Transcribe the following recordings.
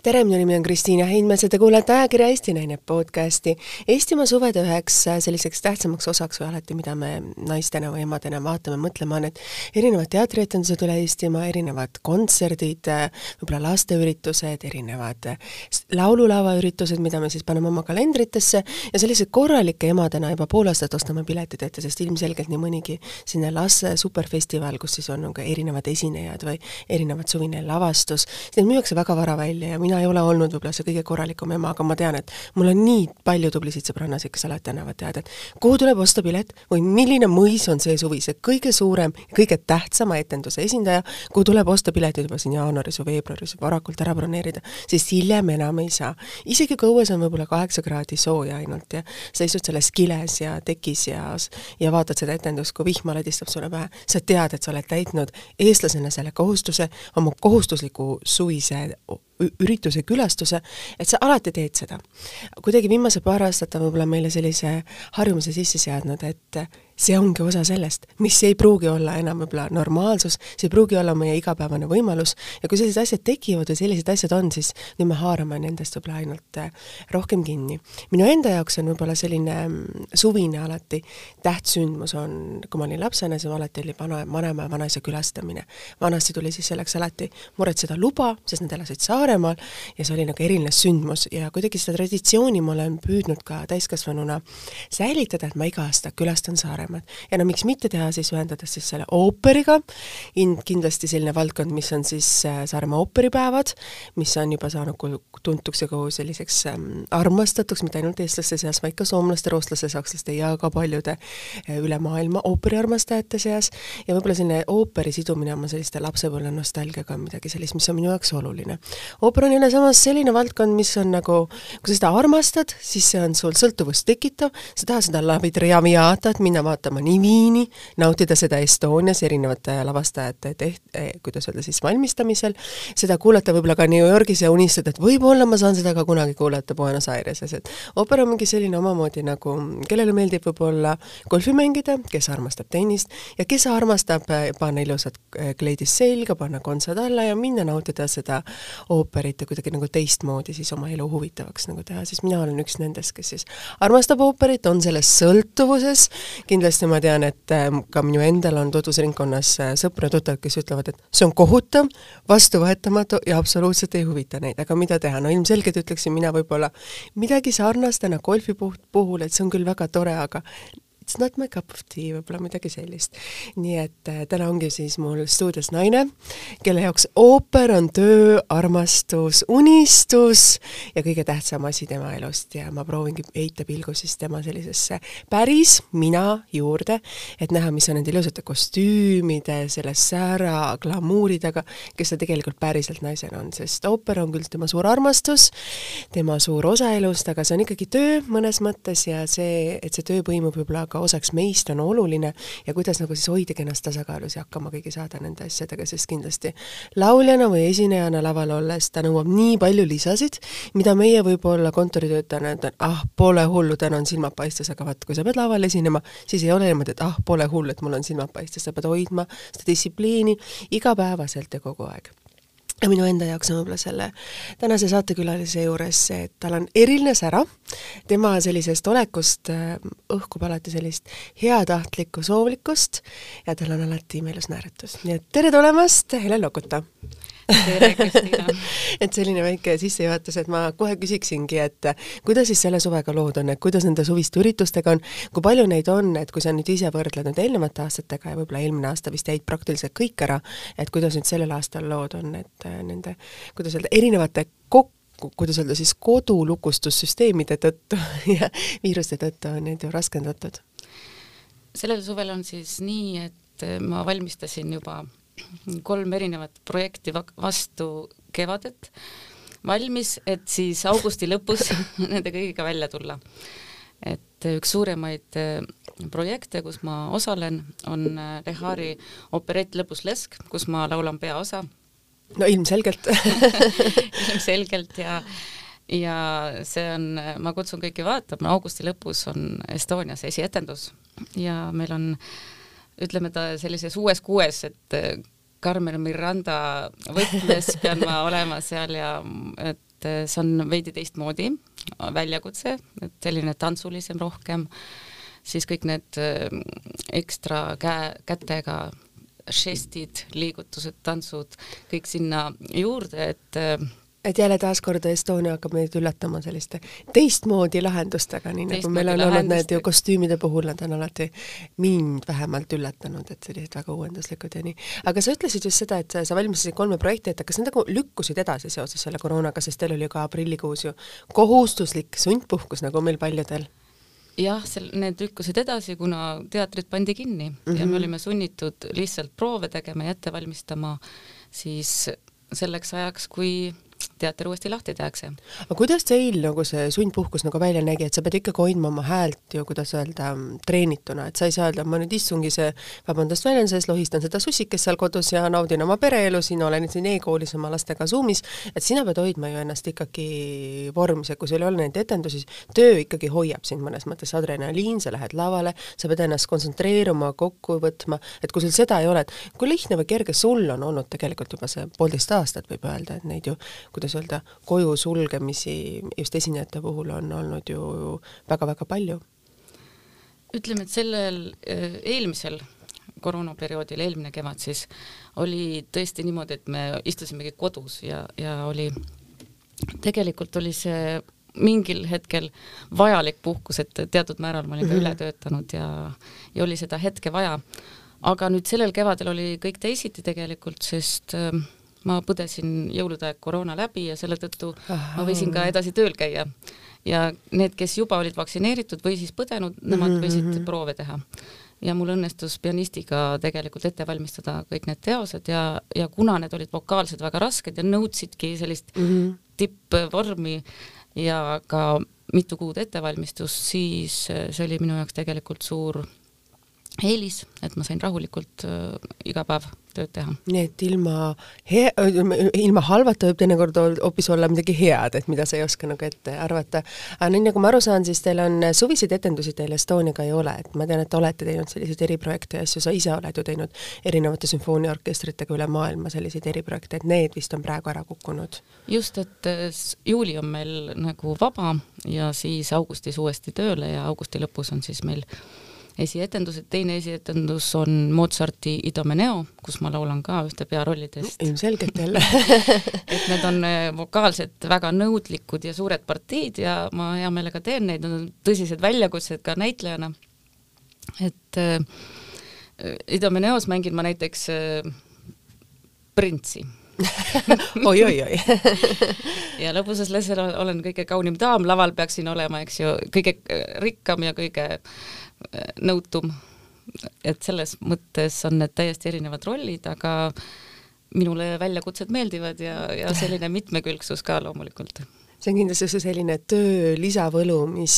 tere, minu nimi on Kristiina Heinmets ja te kuulate ajakirja Eesti Naine podcasti. Eestimaa suvede üheks selliseks tähtsamaks osaks või alati, mida me naistena või emadena vaatame, mõtleme, on need erinevad teatrietendused üle Eestimaa, erinevad kontserdid, võib-olla lasteüritused, erinevad laululavaüritused, mida me siis paneme oma kalendritesse ja selliseid korralikke emadena juba pool aastat ostame piletid ette, sest ilmselgelt nii mõnigi selline laste superfestival, kus siis on nagu erinevad esinejad või erinevad suvine lavastus, neid müüakse väga vara välja ja mina ei ole olnud võib-olla see kõige korralikum ema, aga ma tean, et mul on nii palju tublisid sõbrannasid, kes alati annavad teada, et kuhu tuleb osta pilet või milline mõis on see suvi, see kõige suurem, kõige tähtsama etenduse esindaja, kuhu tuleb osta piletid juba siin jaanuaris või veebruaris varakult ära broneerida, sest hiljem enam ei saa. isegi kui õues on võib-olla kaheksa kraadi sooja ainult ja sa istud selles kiles ja tekis ja, ja vaatad seda etendust, kui vihma ladistab sulle pähe, sa tead, et sa oled täitnud eestlasena selle kohustuse, oma kohustusliku suvise ürituse külastuse, et sa alati teed seda. kuidagi viimased paar aastat on võib-olla meile sellise harjumuse sisse seadnud, et see ongi osa sellest, mis ei pruugi olla enam võib-olla normaalsus, see ei pruugi olla meie igapäevane võimalus ja kui sellised asjad tekivad või sellised asjad on, siis nüüd me haarame nendest võib-olla ainult äh, rohkem kinni. minu enda jaoks on võib-olla selline mm, suvine alati tähtsündmus on, kui ma olin lapsena, siis alati oli vana, vanaema ja vanaisa külastamine. vanasti tuli siis selleks alati muretseda luba, sest nad elasid Saaremaal ja see oli nagu eriline sündmus ja kuidagi seda traditsiooni ma olen püüdnud ka täiskasvanuna säilitada, et ma iga aasta külastan Saaremaad paremad. ja no miks mitte teha siis, ühendades siis selle ooperiga, kindlasti selline valdkond, mis on siis äh, Saaremaa ooperipäevad, mis on juba saanud tuntuks ja kogu selliseks ähm, armastatuks, mitte ainult eestlaste seas, vaid ka soomlaste, rootslaste, sakslaste ja ka paljude äh, üle maailma ooperiarmastajate seas, ja võib-olla selline ooperi sidumine oma selliste lapsepõlve nostalgiaga on midagi sellist, mis on minu jaoks oluline. ooper on jälle samas selline valdkond, mis on nagu, kui sa seda armastad, siis see on sul sõltuvust tekitav, sa tahad seda La Traviatat minna vaatama, vaatama nii Viini, nautida seda Estonias erinevate lavastajate teht-, eh, kuidas öelda siis valmistamisel, seda kuulata võib-olla ka New Yorgis ja unistada, et võib-olla ma saan seda ka kunagi kuulata Buenos Aireses, et ooper on mingi selline omamoodi nagu, kellele meeldib võib-olla golfi mängida, kes armastab tennist ja kes armastab eh, panna ilusad eh, kleidis selga, panna kontsad alla ja minna nautida seda ooperit ja kuidagi nagu teistmoodi siis oma elu huvitavaks nagu teha, siis mina olen üks nendest, kes siis armastab ooperit, on selles sõltuvuses, kindlasti kindlasti ma tean, et ähm, ka minu endal on tutvusringkonnas äh, sõpru ja tuttavad, kes ütlevad, et see on kohutav, vastuvõetamatu ja absoluutselt ei huvita neid, aga mida teha, no ilmselgelt ütleksin mina võib-olla midagi sarnast täna golfi puhul, et see on küll väga tore, aga it's not my cup of tea, võib-olla midagi sellist. nii et äh, täna ongi siis mul stuudios naine, kelle jaoks ooper on töö, armastus, unistus ja kõige tähtsam asi tema elust ja ma proovingi heita pilgu siis tema sellisesse päris mina juurde, et näha, mis on nende ilusate kostüümide, selle säära, glamuuri taga, kes ta tegelikult päriselt naisena on, sest ooper on küll tema suur armastus, tema suur osa elust, aga see on ikkagi töö mõnes mõttes ja see, et see töö põimub võib-olla ka osaks meist, on oluline ja kuidas nagu siis hoidagi ennast tasakaalus ja hakkama kõige saada nende asjadega, sest kindlasti lauljana või esinejana laval olles ta nõuab nii palju lisasid, mida meie võib-olla kontoritöötajana ütlen, ah, pole hullu, täna on silmad paistes, aga vaat, kui sa pead laval esinema, siis ei ole niimoodi, et ah, pole hullu, et mul on silmad paistes, sa pead hoidma seda distsipliini igapäevaselt ja kogu aeg ja minu enda jaoks on võib-olla selle tänase saatekülalise juures see, et tal on eriline sära, tema sellisest olekust äh, õhkub alati sellist heatahtlikku soovlikkust ja tal on alati meelus naeratus. nii et tere tulemast, Helen Lokuta! et selline väike sissejuhatus, et ma kohe küsiksingi, et kuidas siis selle suvega lood on, et kuidas nende suviste üritustega on, kui palju neid on, et kui sa nüüd ise võrdled nüüd eelnevate aastatega ja võib-olla eelmine aasta vist jäid praktiliselt kõik ära, et kuidas nüüd sellel aastal lood on, et äh, nende, kuidas öelda, erinevate kokku kuidas öelda siis kodulukustussüsteemide tõttu ja viiruste tõttu on neid ju raskendatud? sellel suvel on siis nii, et ma valmistasin juba kolm erinevat projekti vastu kevadet valmis, et siis augusti lõpus nende kõigiga välja tulla. et üks suuremaid äh, projekte, kus ma osalen, on Lehari äh, operett Lõbus lesk, kus ma laulan peaosa. no ilmselgelt ilmselgelt ja ja see on, ma kutsun kõiki vaatama, augusti lõpus on Estonias esietendus ja meil on äh, ütleme ta sellises uues kuues, et äh, Carmen Miranda võtmes pean ma olema seal ja et äh, see on veidi teistmoodi väljakutse, et selline tantsulisem rohkem, siis kõik need äh, ekstra käe, kätega žestid, liigutused, tantsud, kõik sinna juurde, et äh, et jälle taaskord Estonia hakkab meid üllatama selliste teistmoodi lahendustega, nii nagu meil on olnud need ju kostüümide puhul, nad on alati mind vähemalt üllatanud, et sellised väga uuenduslikud ja nii. aga sa ütlesid just seda, et sa valmistasid kolme projekti, et kas need nagu lükkusid edasi seoses selle koroonaga, sest teil oli ju ka aprillikuus ju kohustuslik sundpuhkus, nagu meil paljudel jah, sel-, need lükkusid edasi, kuna teatrid pandi kinni mm -hmm. ja me mhm. olime sunnitud lihtsalt proove tegema ja ette valmistama siis selleks ajaks, kui teater uuesti lahti tehakse. aga kuidas teil nagu see sundpuhkus nagu välja nägi, et sa pead ikkagi hoidma oma häält ju, kuidas öelda, treenituna, et sa ei saa öelda, ma nüüd istungi see, vabandust väljenduses, lohistan seda sussikest seal kodus ja naudin oma pereelu, siin olen siin e-koolis oma lastega Zoomis, et sina pead hoidma ju ennast ikkagi vormis ja kui sul ei ole neid etendusi, töö ikkagi hoiab sind mõnes mõttes, adrenaliin, sa lähed lavale, sa pead ennast kontsentreeruma, kokku võtma, et kui sul seda ei ole, et kui lihtne või kerge sul on olnud tegelikult juba see poolteist aastat, võib öelda, et neid ju kuidas öelda, koju sulgemisi just esinejate puhul on olnud ju väga-väga palju. ütleme, et sellel äh, eelmisel koroonaperioodil, eelmine kevad siis, oli tõesti niimoodi, et me istusimegi kodus ja, ja oli, tegelikult oli see mingil hetkel vajalik puhkus, et teatud määral ma olin ka mm -hmm. üle töötanud ja, ja oli seda hetke vaja. aga nüüd sellel kevadel oli kõik teisiti tegelikult, sest äh, ma põdesin jõulude aeg koroona läbi ja selle tõttu ma võisin ka edasi tööl käia. ja need, kes juba olid vaktsineeritud või siis põdenud, nemad mhm, võisid mm -hmm. proove teha. ja mul õnnestus pianistiga tegelikult ette valmistada kõik need teosed ja, ja kuna need olid vokaalsed väga rasked ja nõudsidki sellist mm -hmm. tippvormi ja ka mitu kuud ettevalmistust, siis see oli minu jaoks tegelikult suur eelis, et ma sain rahulikult äh, iga päev tööd teha. nii et ilma hea, ilma halvata võib teinekord hoopis olla midagi head, et mida sa ei oska nagu ette arvata. aga nii nagu ma aru saan, siis teil on suviseid etendusi teil Estoniaga ei ole, et ma tean, et olete teinud selliseid eriprojekte ja asju, sa ise oled ju teinud erinevate sümfooniaorkestritega üle maailma selliseid eriprojekte, et need vist on praegu ära kukkunud? just, et äh, juuli on meil nagu vaba ja siis augustis uuesti tööle ja augusti lõpus on siis meil esietendused, teine esietendus on Mozarti Idomeneo, kus ma laulan ka ühte pearollidest. No,. ilmselgelt jälle. Et need on äh, vokaalselt väga nõudlikud ja suured partiid ja ma hea meelega teen neid, need on tõsised väljakutsed ka näitlejana. et äh, Idomeneos mängin ma näiteks äh, printsi. Oi-oi-oi. Ja lõbuses lesel olen kõige kaunim daam, laval peaksin olema, eks ju, kõige rikkam ja kõige nõutum. et selles mõttes on need täiesti erinevad rollid, aga minule väljakutsed meeldivad ja, ja selline mitmekülgsus ka loomulikult see on kindlasti see selline töö lisavõlu, mis,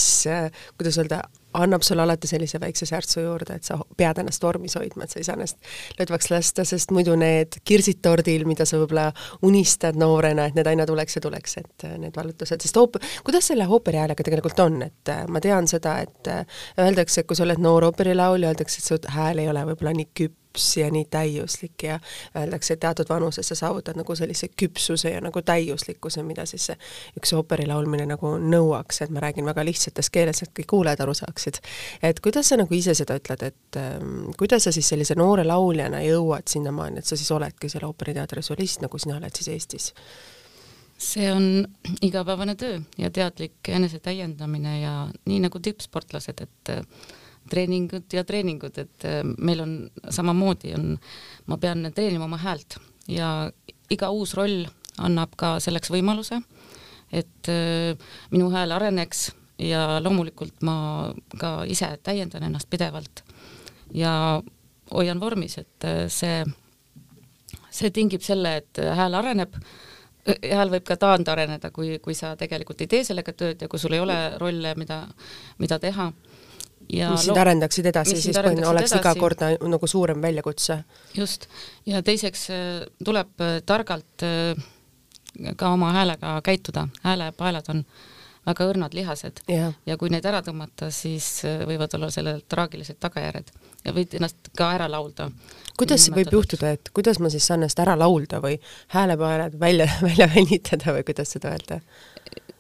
kuidas öelda, annab sulle alati sellise väikse särtsu juurde, et sa pead ennast vormis hoidma, et sa ei saa ennast lõdvaks lasta, sest muidu need kirsid tordil, mida sa võib-olla unistad noorena, et need aina tuleks ja tuleks, et äh, need vallutused, sest oop-, kuidas selle ooperihäälega tegelikult on, et äh, ma tean seda, et äh, öeldakse, et kui sa oled noor ooperilaulja, öeldakse, et su hääl ei ole võib-olla nii küp, küps ja nii täiuslik ja öeldakse, et teatud vanuses sa saavutad nagu sellise küpsuse ja nagu täiuslikkuse, mida siis see üks ooperi laulmine nagu nõuaks, et ma räägin väga lihtsates keeles, et kõik kuulajad aru saaksid. et kuidas sa nagu ise seda ütled, et ähm, kuidas sa siis sellise noore lauljana jõuad sinnamaani, et sa siis oledki selle ooperiteatri solist, nagu sina oled siis Eestis? see on igapäevane töö ja teadlik enesetäiendamine ja nii nagu tippsportlased, et treeningud ja treeningud, et äh, meil on samamoodi on, ma pean treenima oma häält ja iga uus roll annab ka selleks võimaluse, et äh, minu hääl areneks ja loomulikult ma ka ise täiendan ennast pidevalt ja hoian vormis, et äh, see, see tingib selle, et hääl areneb, hääl võib ka taandareneda, kui, kui sa tegelikult ei tee sellega tööd ja kui sul ei ole rolle, mida, mida teha mis sind arendaksid edasi, siis põhimõtteliselt oleks edasi. iga kord nagu suurem väljakutse. just, ja teiseks äh, tuleb äh, targalt äh, ka oma häälega käituda, häälepaelad on väga õrnad lihased jah, ja kui neid ära tõmmata, siis äh, võivad olla sellel traagilised tagajärjed ja võid ennast ka ära laulda. kuidas see võib juhtuda, et kuidas ma siis saan ennast ära laulda või häälepaelad välja, välja venitada või kuidas seda öelda?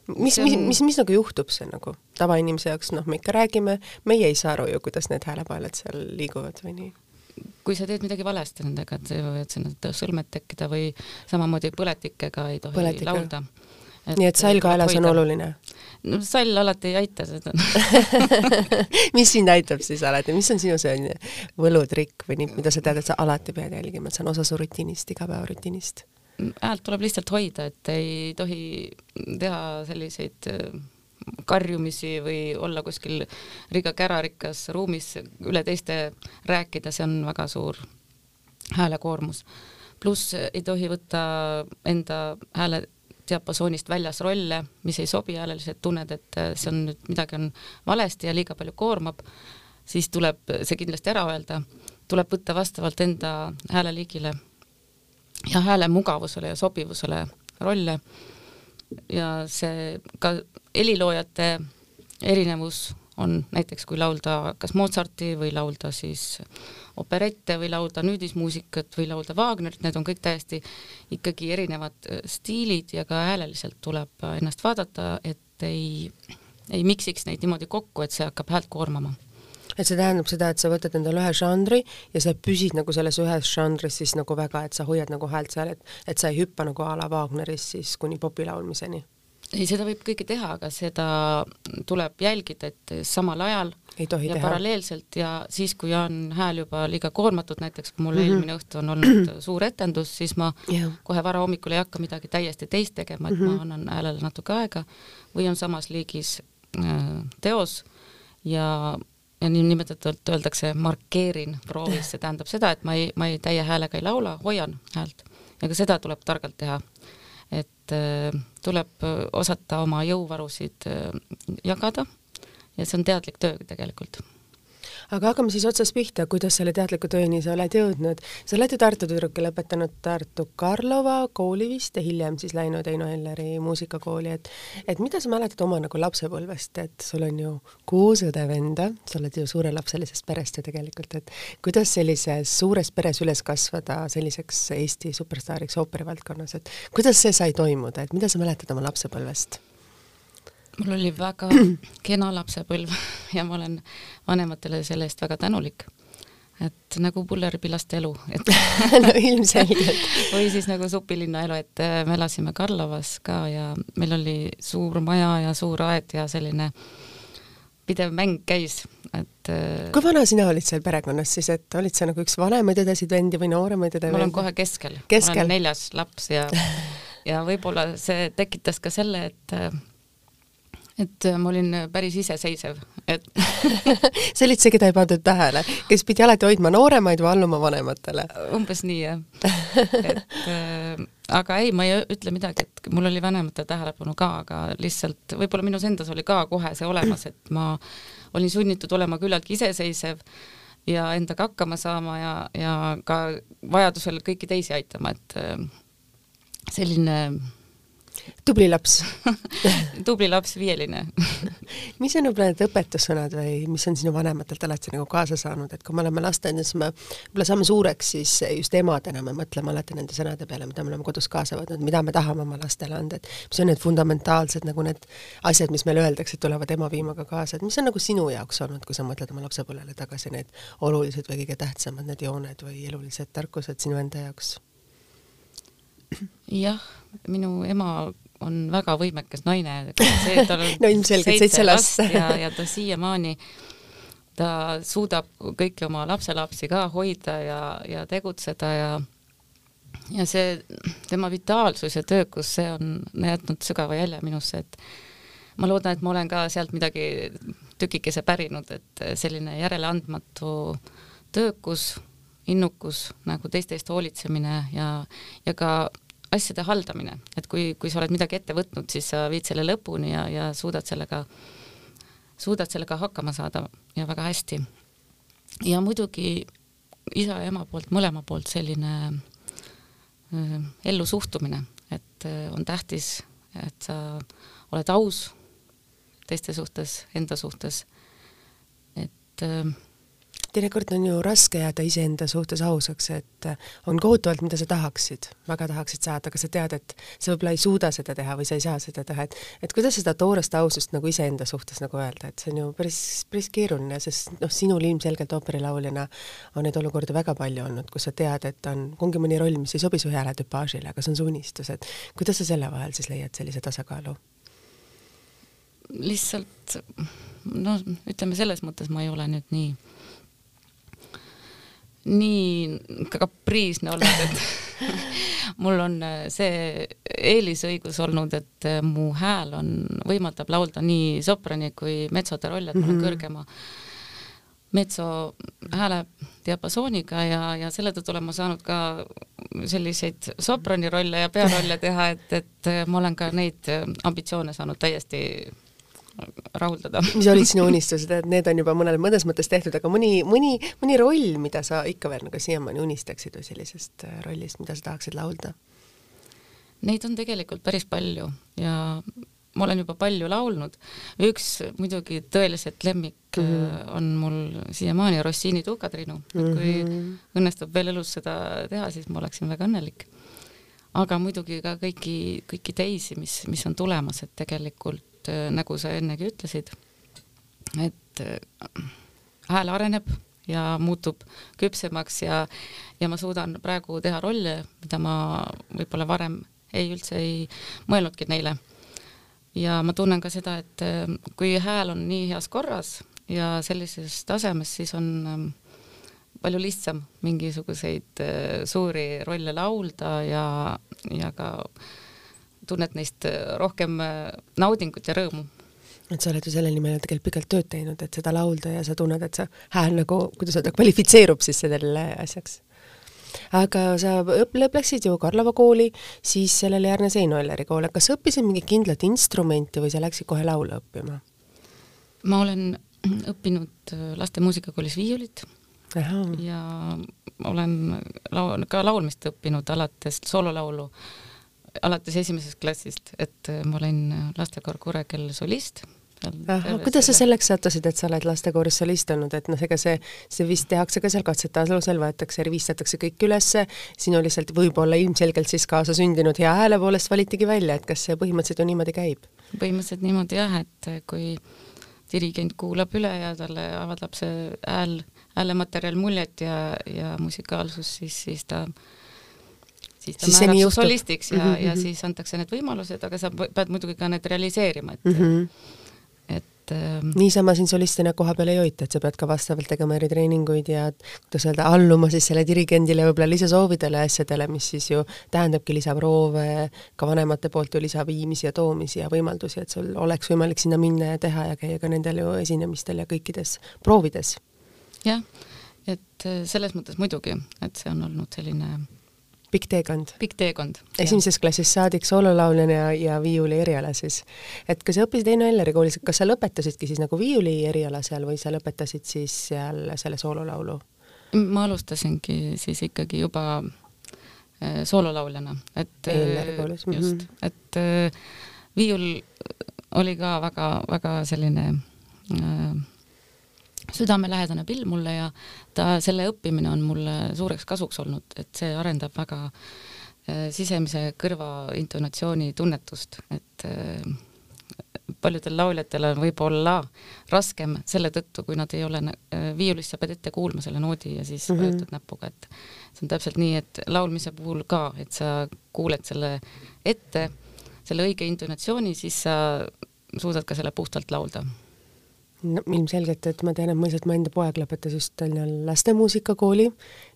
mis, See mis, mis, mis nagu juhtub see nagu tavainimese jaoks, noh, me ikka räägime, meie ei saa aru ju, kuidas need häälepaelad seal liiguvad või nii. kui sa teed midagi valesti nendega, et võivad sinna sõlmed tekkida või samamoodi põletikega ei tohi Põletik, jah. laulda. nii et sall kaelas on. oluline. no sall alati ei aita seda. mis sind aitab siis alati, mis on sinu selline võlutrikk või nii, mida sa tead, et sa alati pead jälgima, et see on osa su rutiinist, igapäevarutiinist? Häält tuleb lihtsalt hoida, et ei tohi teha selliseid äh, karjumisi või olla kuskil riga kärarikas ruumis üle teiste rääkida, see on väga suur häälekoormus. pluss ei tohi võtta enda hääle diapasoonist väljas rolle, mis ei sobi hääleliselt, tunned, et äh, see on nüüd midagi on valesti ja liiga palju koormab, siis tuleb see kindlasti ära öelda, tuleb võtta vastavalt enda hääleliigile ja hääle mugavusele ja sobivusele rolle. Ja see ka heliloojate erinevus on näiteks kui laulda kas Mozarti või laulda siis operette või laulda nüüdismuusikat või laulda Wagnerit, need on kõik täiesti ikkagi erinevad äh, stiilid ja ka hääleliselt tuleb ennast vaadata, et ei, ei miksiks neid niimoodi kokku, et see hakkab häält koormama et see tähendab seda, et sa võtad endale ühe žanri ja sa püsid nagu selles ühes žanris siis nagu väga, et sa hoiad nagu häält seal, et et sa ei hüppa nagu a la Wagnerist siis kuni popi laulmiseni. ei, seda võib kõike teha, aga seda tuleb jälgida, et samal ajal ei tohi ja teha. paralleelselt ja siis, kui on hääl juba liiga koormatud, näiteks kui mul mm Mhm. -hmm. eelmine õhtu on olnud suur etendus, siis ma jah, kohe varahommikul ei hakka midagi täiesti teist tegema, et mm -hmm. ma annan häälele natuke aega või on samas liigis äh, teos ja ja niinimetatult öeldakse markeerin proovis, see tähendab seda, et ma ei, ma ei täie häälega ei laula, hoian häält. Ja ka seda tuleb targalt teha. et äh, tuleb äh, osata oma jõuvarusid äh, jagada. Ja see on teadlik töö tegelikult aga hakkame siis otsast pihta, kuidas selle teadliku tööni sa oled jõudnud. sa oled ju Tartu tüdruk ja lõpetanud Tartu Karlova kooli vist ja hiljem siis läinud Heino Elleri muusikakooli, et et mida sa mäletad oma nagu lapsepõlvest, et sul on ju kuus õde-venda, sa oled ju suurelapselisest perest ju tegelikult, et kuidas sellises suures peres üles kasvada selliseks Eesti superstaariks ooperivaldkonnas, et kuidas see sai toimuda, et mida sa mäletad oma lapsepõlvest? Mul oli väga kena lapsepõlv ja ma olen vanematele selle eest väga tänulik. et nagu Pullerbi laste elu, et no ilmselgelt. või siis nagu supilinna elu, et äh, me elasime Karlovas ka ja meil oli suur maja ja suur aed ja selline pidev mäng käis, et äh, kui vana sina olid seal perekonnas siis, et olid sa nagu üks vanemaid õdesid vendi või nooremaid õde ma olen kohe keskel, Keskel. olen neljas laps ja ja võib-olla see tekitas ka selle, et äh, et ma olin päris iseseisev, et sa olid see, keda ei pandud tähele, kes pidi alati hoidma nooremaid või alluma vanematele. umbes nii jah. et äh, aga ei, ma ei ütle midagi, et mul oli vanemate tähelepanu ka, aga lihtsalt võib-olla minus endas oli ka kohe see olemas, et ma olin sunnitud olema küllaltki iseseisev ja endaga hakkama saama ja, ja ka vajadusel kõiki teisi aitama, et äh, selline tubli laps. tubli laps, viieline. mis on võib-olla need õpetussõnad või mis on sinu vanematelt alati nagu kaasa saanud, et kui me oleme lasteaias, me võib-olla saame suureks, siis just emadena me mõtleme alati nende sõnade peale, mida me oleme kodus kaasa võtnud, mida me tahame oma lastele anda, et mis on need fundamentaalsed nagu need asjad, mis meile öeldakse, tulevad ema viimaga kaasa, et mis on nagu sinu jaoks olnud, kui sa mõtled oma lapsepõlvele tagasi, need olulised või kõige tähtsamad need jooned või elulised tarkused sinu enda jaoks? jah, minu ema on väga võimekas naine, see, tal on No ilmselgelt seitse last. ja, ja ta siiamaani, ta suudab kõiki oma lapselapsi ka hoida ja, ja tegutseda ja ja see tema vitaalsus ja töökus, see on jätnud sügava jälje minusse, et ma loodan, et ma olen ka sealt midagi tükikese pärinud, et selline järeleandmatu töökus, innukus nagu teiste eest hoolitsemine ja, ja ka asjade haldamine, et kui, kui sa oled midagi ette võtnud, siis sa viid selle lõpuni ja, ja suudad sellega, suudad sellega hakkama saada ja väga hästi. ja muidugi isa ja ema poolt, mõlema poolt selline äh, ellu suhtumine, et äh, on tähtis, et sa oled aus teiste suhtes, enda suhtes. et äh, teinekord on ju raske jääda iseenda suhtes ausaks, et on kohutavalt, mida sa tahaksid, väga tahaksid saada, aga sa tead, et sa võib-olla ei suuda seda teha või sa ei saa seda teha, et et kuidas seda toorest ausust nagu iseenda suhtes nagu öelda, et see on ju päris, päris keeruline, sest noh, sinul ilmselgelt ooperilauljana on neid olukordi väga palju olnud, kus sa tead, et on, ongi mõni roll, mis ei sobi su hääletüpaažile, aga see on su unistus, et kuidas sa selle vahel siis leiad sellise tasakaalu? lihtsalt no ütleme, selles mõttes ma ei ole nüüd nii nii kapriisne olnud, et mul on äh, see eelisõigus olnud, et äh, mu hääl on, võimaldab laulda nii soprani kui metsode rolle, et mul on mhm. kõrgema metso hääle diapasooniga ja, ja selle tõttu olen ma saanud ka selliseid soprani rolle ja pearolle teha, et, et äh, ma olen ka neid ambitsioone saanud täiesti rahuldada. mis olid sinu unistused, et need on juba mõnel mõnes mõttes tehtud, aga mõni, mõni, mõni roll, mida sa ikka veel nagu siiamaani unistaksid või sellisest äh, rollist, mida sa tahaksid laulda? Neid on tegelikult päris palju ja ma olen juba palju laulnud. üks muidugi tõeliselt lemmik mm -hmm. on mul siiamaani Rossini Tukatrinu, et kui mm -hmm. õnnestub veel elus seda teha, siis ma oleksin väga õnnelik. aga muidugi ka kõiki, kõiki teisi, mis, mis on tulemas, et tegelikult et äh, nagu sa ennegi ütlesid, et äh, hääl areneb ja muutub küpsemaks ja, ja ma suudan praegu teha rolle, mida ma võib-olla varem ei üldse ei mõelnudki neile. ja ma tunnen ka seda, et äh, kui hääl on nii heas korras ja sellises tasemes, siis on ähm, palju lihtsam mingisuguseid suuri rolle laulda ja, ja ka tunned neist äh, rohkem äh, naudingut ja rõõmu et sa oled ju selle nimel tegelikult pikalt tööd teinud, et seda laulda ja sa tunned, et see hääl nagu, kuidas öelda, kvalifitseerub siis sellele asjaks. aga sa läksid ju Karlova kooli, siis sellele järgnes Heino Elleri kool, kas sa õppisid mingit kindlat instrumenti või sa läksid kohe laule õppima? ma olen õppinud äh, laste muusikakoolis viiulit Aha. ja olen lau-, ka laulmist õppinud alates soololaulu alates esimesest klassist, et äh, ma olin äh, lastekoor Kurekell solist. kuidas sa selleks sattusid, et sa oled lastekooris solist olnud, et noh, ega see, see vist tehakse ka seal katsete alusel, võetakse, revistatakse kõik ülesse, sinu lihtsalt võib-olla ilmselgelt siis kaasasündinud hea hääle poolest valitigi välja, et kas see põhimõtteliselt ju niimoodi käib? põhimõtteliselt niimoodi jah, et äh, kui dirigent kuulab üle ja talle avaldab see hääl, häälematerjal muljet ja, ja musikaalsus, siis, siis ta siis ta siis määrab su solistiks ja mm, -hmm. ja mhm. siis antakse need võimalused, aga sa pead muidugi ka need realiseerima, et mm -hmm. et ähm, niisama siin solistina koha peal ei hoita, et sa pead ka vastavalt tegema eritreeninguid ja kuidas öelda, alluma siis selle dirigendile võib-olla lisasoovidele ja asjadele, mis siis ju tähendabki lisaproove, ka vanemate poolt ju lisaviimisi ja toomisi ja võimaldusi, et sul oleks võimalik sinna minna ja teha ja käia ka nendel ju esinemistel ja kõikides proovides. jah, et äh, selles mõttes muidugi, et see on olnud selline pikk teekond. pikk teekond. esimesest klassist saadik soololauljana ja, ja viiuli eriala siis. et kui sa õppisid Heino Elleri koolis, kas sa lõpetasidki siis nagu viiuli eriala seal või sa lõpetasid siis seal selle soololaulu? ma alustasingi siis ikkagi juba äh, soololauljana, et Elleri koolis. -hmm. just, et äh, viiul oli ka väga-väga selline äh, südamelähedane pill mulle ja ta, selle õppimine on mulle suureks kasuks olnud, et see arendab väga äh, sisemise kõrva intonatsiooni tunnetust, et äh, paljudel lauljatel on võib-olla raskem selle tõttu, kui nad ei ole äh, viiulist, sa pead ette kuulma selle noodi ja siis mm -hmm. vajutad näpuga, et see on täpselt nii, et laulmise puhul ka, et sa kuuled selle ette, selle õige intonatsiooni, siis sa suudad ka selle puhtalt laulda no ilmselgelt, et ma tean, et mõisalt mu enda poeg lõpetas just Tallinna lastemuusikakooli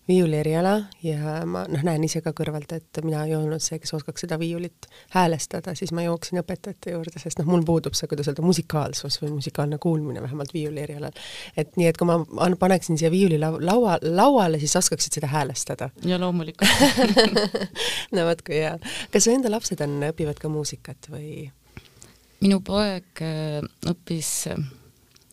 viiuli eriala ja ma noh, näen ise ka kõrvalt, et mina ei olnud see, kes oskaks seda viiulit häälestada, siis ma jooksin õpetajate juurde, sest noh, mul puudub see, kuidas öelda, musikaalsus või musikaalne kuulmine vähemalt viiuli erialal. et nii, et kui ma paneksin siia viiuli laua, lauale, siis oskaksid seda häälestada. ja loomulikult no vot kui hea. kas su enda lapsed on, õpivad ka muusikat või? minu poeg äh, õppis äh,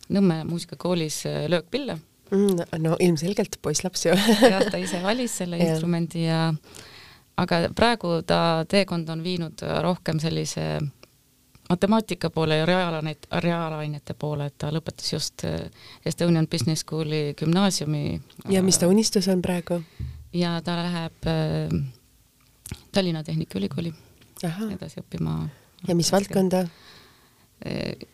Nõmme muusikakoolis äh, löökpille mm,. no ilmselgelt poisslaps ju jah, ta ise valis selle instrumendi ja aga praegu ta teekond on viinud rohkem sellise matemaatika poole ja reaalainete, reaalainete poole, et ta lõpetas just äh, Estonian Business School'i gümnaasiumi. ja mis ta unistus on praegu? ja ta läheb äh, Tallinna Tehnikaülikooli edasi õppima. ja mis valdkonda?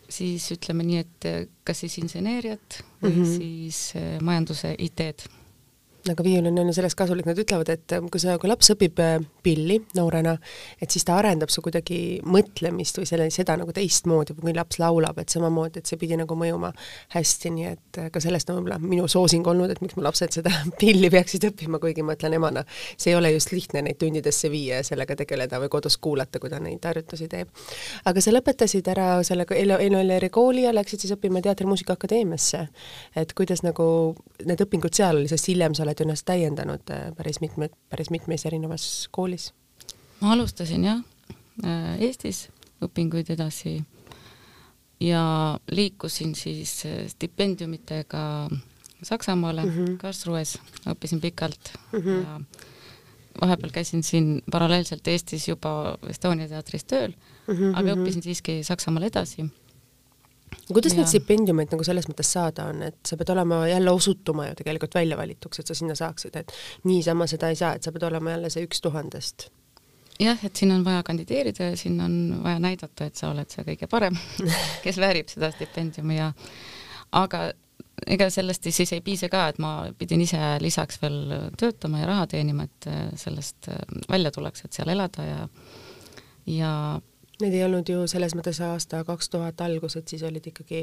Siis ütleme nii, et kas siis inseneeriat või mm -hmm. siis majanduse IT-d aga viiulin on ju sellest kasulik, nad ütlevad, et kui sa, kui laps õpib äh, pilli noorena, et siis ta arendab su kuidagi mõtlemist või selle, seda nagu teistmoodi, kui laps laulab, et samamoodi, et see pidi nagu mõjuma hästi, nii et äh, ka sellest on võib-olla minu soosing olnud, et miks mu lapsed seda pilli peaksid õppima, kuigi ma ütlen emana, see ei ole just lihtne neid tundidesse viia ja sellega tegeleda või kodus kuulata, kui ta neid harjutusi teeb. aga sa lõpetasid ära sellega Elo-Eleri kooli ja läksid siis õppima Teatri- ja Muusikaakadeemiasse. et kuidas nagu need õpingud seal oli, sest hiljem sa oled ju ennast täiendanud äh, päris mitme, päris mitmes erinevas koolis? ma alustasin jah, äh, Eestis õpinguid edasi ja liikusin siis äh, stipendiumitega Saksamaale mm -hmm. Karlsruhes, õppisin pikalt mm -hmm. ja vahepeal käisin siin paralleelselt Eestis juba Estonia teatris tööl mm, -hmm. aga mhm. õppisin siiski Saksamaal edasi kuidas neid stipendiumeid nagu selles mõttes saada on, et sa pead olema jälle osutuma ju tegelikult väljavalituks, et sa sinna saaksid, et niisama seda ei saa, et sa pead olema jälle see üks tuhandest? jah, et siin on vaja kandideerida ja siin on vaja näidata, et sa oled see kõige parem, kes väärib seda stipendiumi ja aga ega sellest siis ei piisa ka, et ma pidin ise lisaks veel töötama ja raha teenima, et sellest välja tuleks, et seal elada ja ja Need ei olnud ju selles mõttes aasta kaks tuhat algused, siis olid ikkagi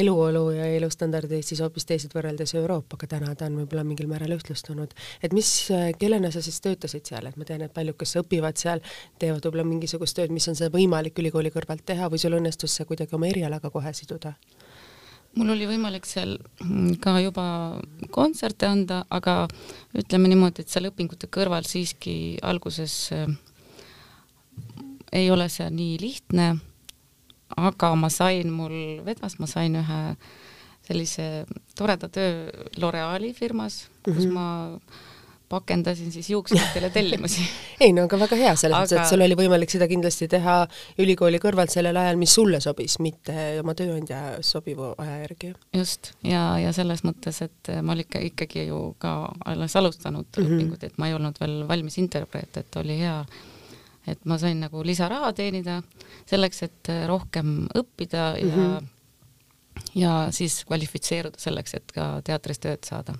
eluolu ja elustandardid Eestis hoopis teised võrreldes Euroopaga, täna ta on võib-olla mingil määral ühtlustunud. et mis, kellena sa siis töötasid seal, et ma tean, et paljud, kes õpivad seal, teevad võib-olla mingisugust tööd, mis on see võimalik ülikooli kõrvalt teha või sul õnnestus see kuidagi oma erialaga kohe siduda? mul oli võimalik seal ka juba kontserte anda, aga ütleme niimoodi, et seal õpingute kõrval siiski alguses ei ole see nii lihtne, aga ma sain, mul vedas, ma sain ühe sellise toreda töö L'Oreali firmas mm, -hmm. kus mhm. ma pakendasin siis juuksuritele tellimusi ei no aga väga hea, selles mõttes aga..., et sul oli võimalik seda kindlasti teha ülikooli kõrvalt sellel ajal, mis sulle sobis, mitte oma tööandja sobiva aja järgi. just, ja, ja selles mõttes, et ma olin ikka, ikkagi ju ka alles alustanud mm -hmm. õpingut, et ma ei olnud veel valmis interpreet, et oli hea et ma sain nagu lisaraha teenida selleks, et rohkem õppida ja mm -hmm. ja siis kvalifitseeruda selleks, et ka teatris tööd saada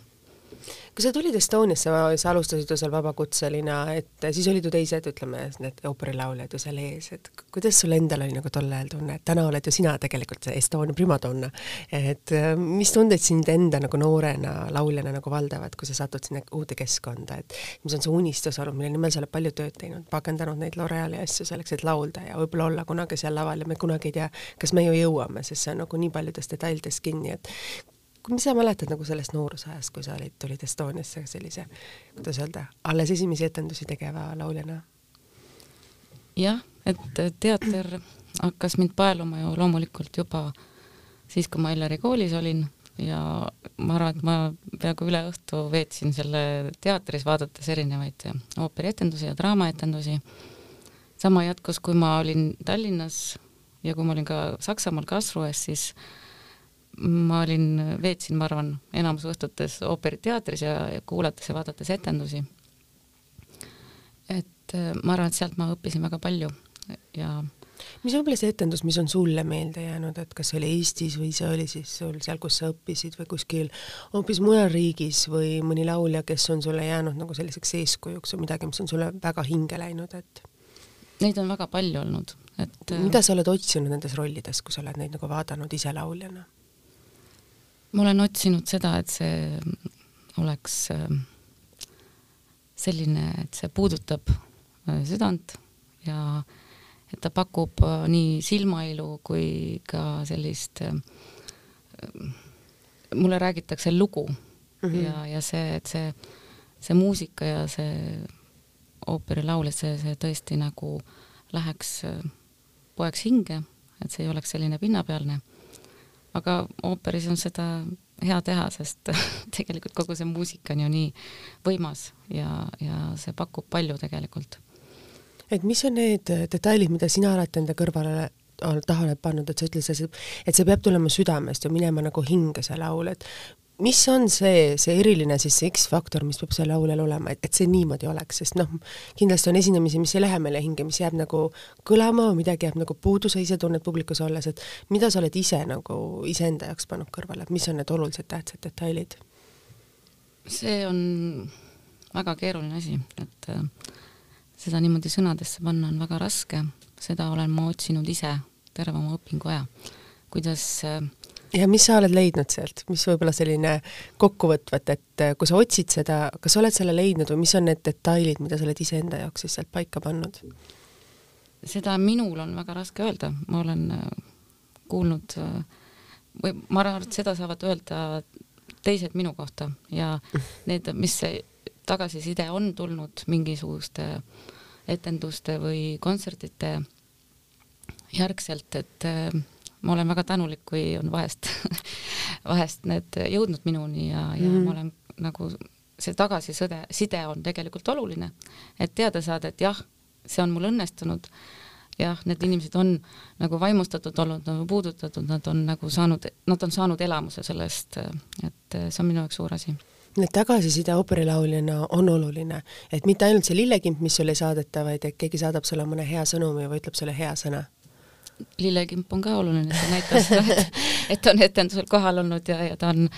kui sa tulid Estoniasse, sa alustasid ju seal vabakutselina, et siis olid ju teised, ütleme, need ooperilauljad ju seal ees, et kuidas sul endal oli nagu tol ajal tunne, et täna oled ju sina tegelikult see Estonia primadonna, et äh, mis tunded sind enda nagu noorena lauljana nagu valdavad, kui sa satud sinna uude keskkonda, et mis on see unistus olnud, mille nimel sa oled palju tööd teinud, pakendanud neid L'Oreali asju selleks, et laulda ja võib-olla olla kunagi seal laval ja me kunagi ei tea, kas me ju jõuame, sest see on nagu nii paljudes detailides kinni, et mis sa mäletad nagu sellest noorusajast, kui sa olid, tulid Estoniasse sellise, kuidas öelda, alles esimesi etendusi tegeva lauljana? jah, et teater hakkas mind paeluma ju loomulikult juba siis, kui ma Elleri koolis olin ja ma arvan, et ma peaaegu üle õhtu veetsin selle teatris, vaadates erinevaid ooperietendusi ja draamaetendusi. sama jätkus, kui ma olin Tallinnas ja kui ma olin ka Saksamaal Karlsruhes, siis ma olin, veetsin, ma arvan, enamus õhtutes ooperiteatris ja, kuulates ja vaadates etendusi. et äh, ma arvan, et sealt ma õppisin väga palju ja mis võib-olla see etendus, mis on sulle meelde jäänud, et kas see oli Eestis või see oli siis sul seal, kus sa õppisid või kuskil hoopis mujal riigis või mõni laulja, kes on sulle jäänud nagu selliseks eeskujuks või midagi, mis on sulle väga hinge läinud, et Neid on väga palju olnud, et mida sa oled otsinud nendes rollides, kui sa oled neid nagu vaadanud ise lauljana? Ma olen otsinud seda, et see oleks ähm, selline, et see puudutab äh, südant ja et ta pakub äh, nii silmailu kui ka sellist, ähm, mulle räägitakse lugu mm -hmm. ja, ja see, et see, see muusika ja see ooperilaul, et see, see tõesti nagu läheks, äh, poeks hinge, et see ei oleks selline pinnapealne aga ooperis on seda hea teha, sest tegelikult kogu see muusika on ju nii võimas ja, ja see pakub palju tegelikult. et mis on need detailid, mida sina alati enda kõrvale taha oled pannud, et sa ütlesid, et see peab tulema südamest ja minema nagu hinge, see laul, et mis on see, see eriline siis see X-faktor, mis peab seal laulel olema, et, et see niimoodi oleks, sest noh, kindlasti on esinemisi, mis ei lähe meile hinge, mis jääb nagu kõlama, midagi jääb nagu puudu, sa ise tunned publikus olles, et mida sa oled ise nagu iseenda jaoks pannud kõrvale, et mis on need olulised tähtsad detailid? see on väga keeruline asi, et äh, seda niimoodi sõnadesse panna on väga raske, seda olen ma otsinud ise terve oma õpingu aja, kuidas äh, ja mis sa oled leidnud sealt, mis võib-olla selline kokkuvõtvat, et äh, kui sa otsid seda, kas sa oled selle leidnud või mis on need detailid, mida sa oled iseenda jaoks siis sealt paika pannud? seda minul on väga raske öelda, ma olen äh, kuulnud äh, või ma arvan, et seda saavad öelda teised minu kohta. Ja need, mis tagasiside on tulnud mingisuguste etenduste või kontsertide järgselt, et ma olen väga tänulik, kui on vahest vahest need jõudnud minuni ja, ja mm -hmm. ma olen nagu see tagasiside, side on tegelikult oluline, et teada saada, et jah, see on mul õnnestunud, jah, need inimesed on nagu vaimustatud olnud, nagu puudutatud, nad on nagu saanud, nad on saanud elamuse sellest, et see on minu jaoks suur asi Need tagasiside ooperilauljana on oluline, et mitte ainult see lillekimp, mis sulle ei saadeta, vaid et keegi saadab sulle mõne hea sõnumi või ütleb sulle hea sõna lillekimp on ka oluline, see näitab seda, et, et on etendusel kohal olnud ja, ja ta on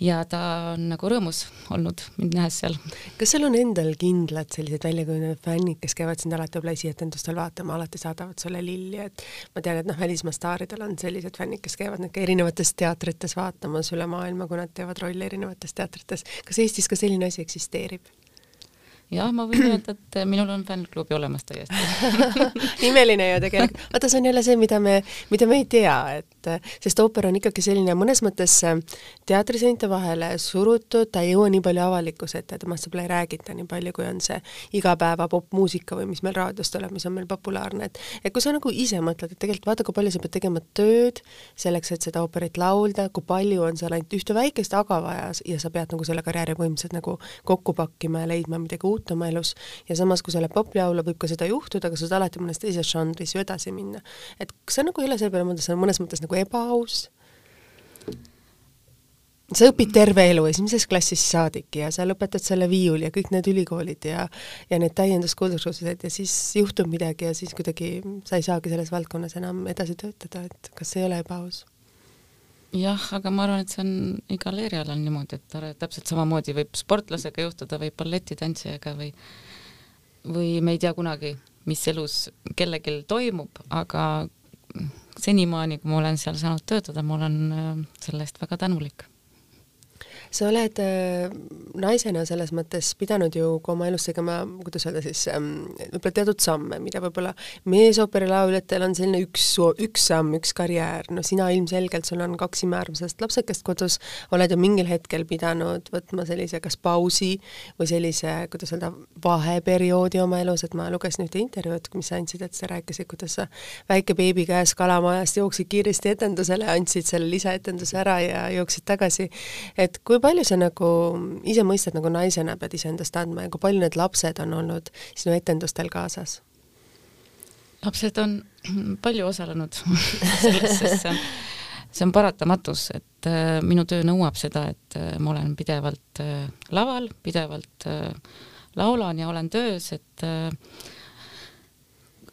ja ta on nagu rõõmus olnud mind nähes seal. kas sul on endal kindlad sellised väljakujunenud fännid, kes käivad sind alati võib-olla esietendustel vaatama, alati saadavad sulle lilli, et ma tean, et noh, välismaa staaridel on sellised fännid, kes käivad ka erinevates teatrites vaatamas üle maailma, kui nad teevad rolle erinevates teatrites. kas Eestis ka selline asi eksisteerib? Jah, ma võin öelda, et minul on fännklubi olemas täiesti imeline ju tegelikult. vaata, see on jälle see, mida me, mida me ei tea, et sest ooper on ikkagi selline mõnes mõttes äh, teatriseinte vahele surutud, ta ei jõua nii palju avalikkuse ette, temast võib-olla ei räägita nii palju, kui on see igapäeva popmuusika või mis meil raadios tuleb, mis on meil populaarne, et et kui sa nagu ise mõtled, et tegelikult vaata, kui palju sa pead tegema tööd selleks, et seda ooperit laulda, kui palju on seal ainult ühte väikest aga vaja ja sa pead nagu selle karjääri põhimõtteliselt nagu kokku pakkima ja leidma midagi uut uut oma elus ja samas, kui sa lähed poplaulu, võib ka seda juhtuda, aga sa saad alati mõnes teises žanris ju edasi minna. et kas sa nagu ei ole selle peale mõelnud, see on mõnes mõttes nagu ebaaus? sa õpid terve elu esimesest klassist saadik ja sa lõpetad selle viiuli ja kõik need ülikoolid ja ja need täienduskursused ja siis juhtub midagi ja siis kuidagi sa ei saagi selles valdkonnas enam edasi töötada, et kas see ei ole ebaaus? Jah, aga ma arvan, et see on igal erialal niimoodi, et täpselt samamoodi võib sportlasega juhtuda või balletitantsijaga või või me ei tea kunagi, mis elus kellelgi toimub, aga senimaani, kui ma olen seal saanud töötada, ma olen äh, selle eest väga tänulik sa oled äh, naisena selles mõttes pidanud ju ka oma elus tegema, kuidas öelda siis ähm,, võib-olla teatud samme, mida võib-olla meesooperilauljateel on selline üks, üks samm, üks karjäär, no sina ilmselgelt, sul on kaks imearmsast lapsekest kodus, oled ju mingil hetkel pidanud võtma sellise kas pausi või sellise, kuidas öelda, vaheperioodi oma elus, et ma lugesin ühte intervjuud, mis sa andsid, et sa rääkisid, kuidas sa väike beebi käes kalamajast jooksid kiiresti etendusele, andsid selle lisaetenduse ära ja jooksid tagasi, et kui kui palju sa nagu ise mõistad nagu naisena pead iseendast andma ja kui palju need lapsed on olnud sinu etendustel kaasas? lapsed on palju osalenud selles, sest see on, see on paratamatus, et äh, minu töö nõuab seda, et äh, ma olen pidevalt äh, laval, pidevalt äh, laulan ja olen töös, et äh,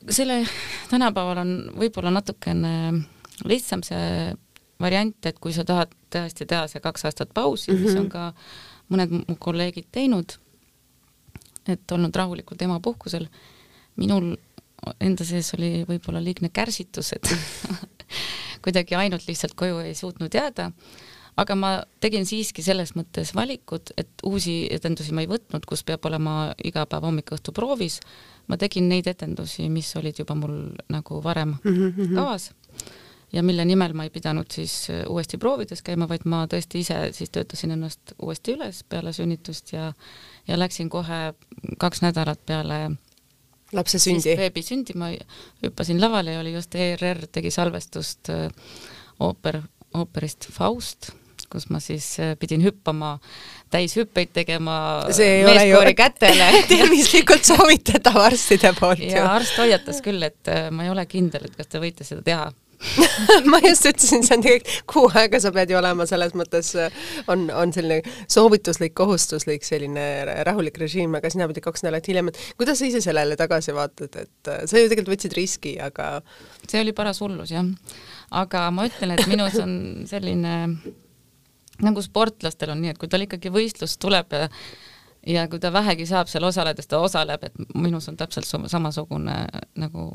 selle tänapäeval on võib-olla natukene lihtsam see variant, et kui sa tahad tõesti teha see kaks aastat pausi mm, -hmm. mis on mhm. ka mõned mu kolleegid teinud, et olnud rahulikult emapuhkusel, minul enda sees oli võib-olla liigne kärsitus, et kuidagi ainult lihtsalt koju ei suutnud jääda, aga ma tegin siiski selles mõttes valikud, et uusi etendusi ma ei võtnud, kus peab olema iga päev hommik-õhtu proovis, ma tegin neid etendusi, mis olid juba mul nagu varem mm -hmm. kavas ja mille nimel ma ei pidanud siis äh, uuesti proovides käima, vaid ma tõesti ise siis töötasin ennast uuesti üles peale sünnitust ja ja läksin kohe kaks nädalat peale lapse sündi? beebi sündi. Ma hüppasin lavale ja oli just ERR tegi salvestust äh, ooper, ooperist Faust, kus ma siis äh, pidin hüppama, täishüppeid tegema see ei ole ju kätele tervislikult soovitatav arstide poolt ja arst hoiatas küll, et ma ei ole kindel, et kas te võite seda teha ma just ütlesin, see on tegelikult kuu aega, sa pead ju olema selles mõttes, on, on selline soovituslik, kohustuslik selline rahulik režiim, aga sina pidid kaks nädalat hiljem, et kuidas sa ise sellele tagasi vaatad, et sa ju tegelikult võtsid riski, aga see oli paras hullus, jah. Aga ma ütlen, et minus on selline nagu sportlastel on nii, et kui tal ikkagi võistlus tuleb ja ja kui ta vähegi saab seal osaleda, siis ta osaleb, et minus on täpselt samasugune nagu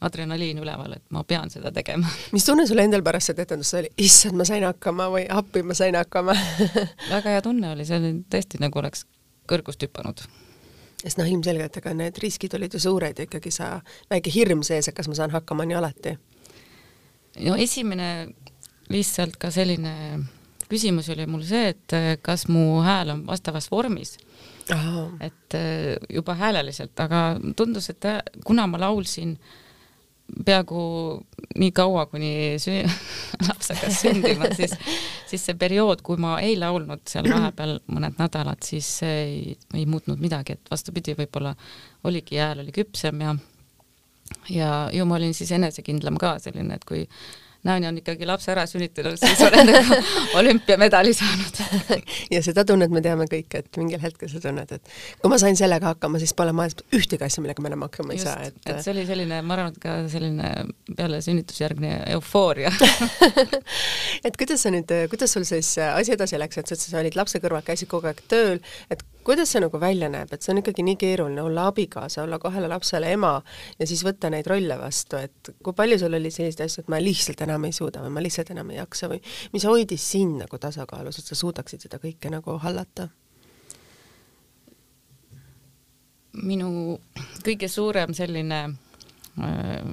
adrenaliin üleval, et ma pean seda tegema. mis tunne sul endal pärast seda etendust oli, issand, ma sain hakkama või appi, ma sain hakkama? Väga hea tunne oli, see oli tõesti nagu oleks kõrgust hüpanud. Sest noh, ilmselgelt ega need riskid olid ju suured ja ikkagi sa, väike hirm sees, et kas ma saan hakkama nii alati. No esimene lihtsalt ka selline küsimus oli mul see, et äh, kas mu hääl on vastavas vormis. et äh, juba hääleliselt, aga tundus, et äh, kuna ma laulsin peaaegu nii kaua, kuni süü-, laps hakkas sündima, siis, siis see periood, kui ma ei laulnud seal vahepeal mõned nädalad, siis ei, ei muutnud midagi, et vastupidi, võib-olla oligi, hääl oli küpsem ja ja ju ma olin siis enesekindlam ka selline, et kui näoni on ikkagi lapse ära sünnitanud, siis olen nagu olümpiamedali saanud. Ja seda tunnet me teame kõik, et mingil hetkel sa tunned, et kui ma sain sellega hakkama, siis pole maailmas ühtegi asja, millega ma enam hakkama ei Just, saa, et et see oli selline, ma arvan, et ka selline peale sünnitusjärgne eufooria. Et kuidas sa nüüd, kuidas sul siis asi edasi läks, et sa olid lapse kõrval, käisid kogu aeg tööl, et kuidas see nagu välja näeb, et see on ikkagi nii keeruline olla abikaasa, olla kahele lapsele ema ja siis võtta neid rolle vastu, et kui palju sul oli selliseid asju, et ma lihtsalt enam ei suuda või ma lihtsalt enam ei jaksa või mis hoidis sind nagu tasakaalus, et sa suudaksid seda kõike nagu hallata? minu kõige suurem selline äh,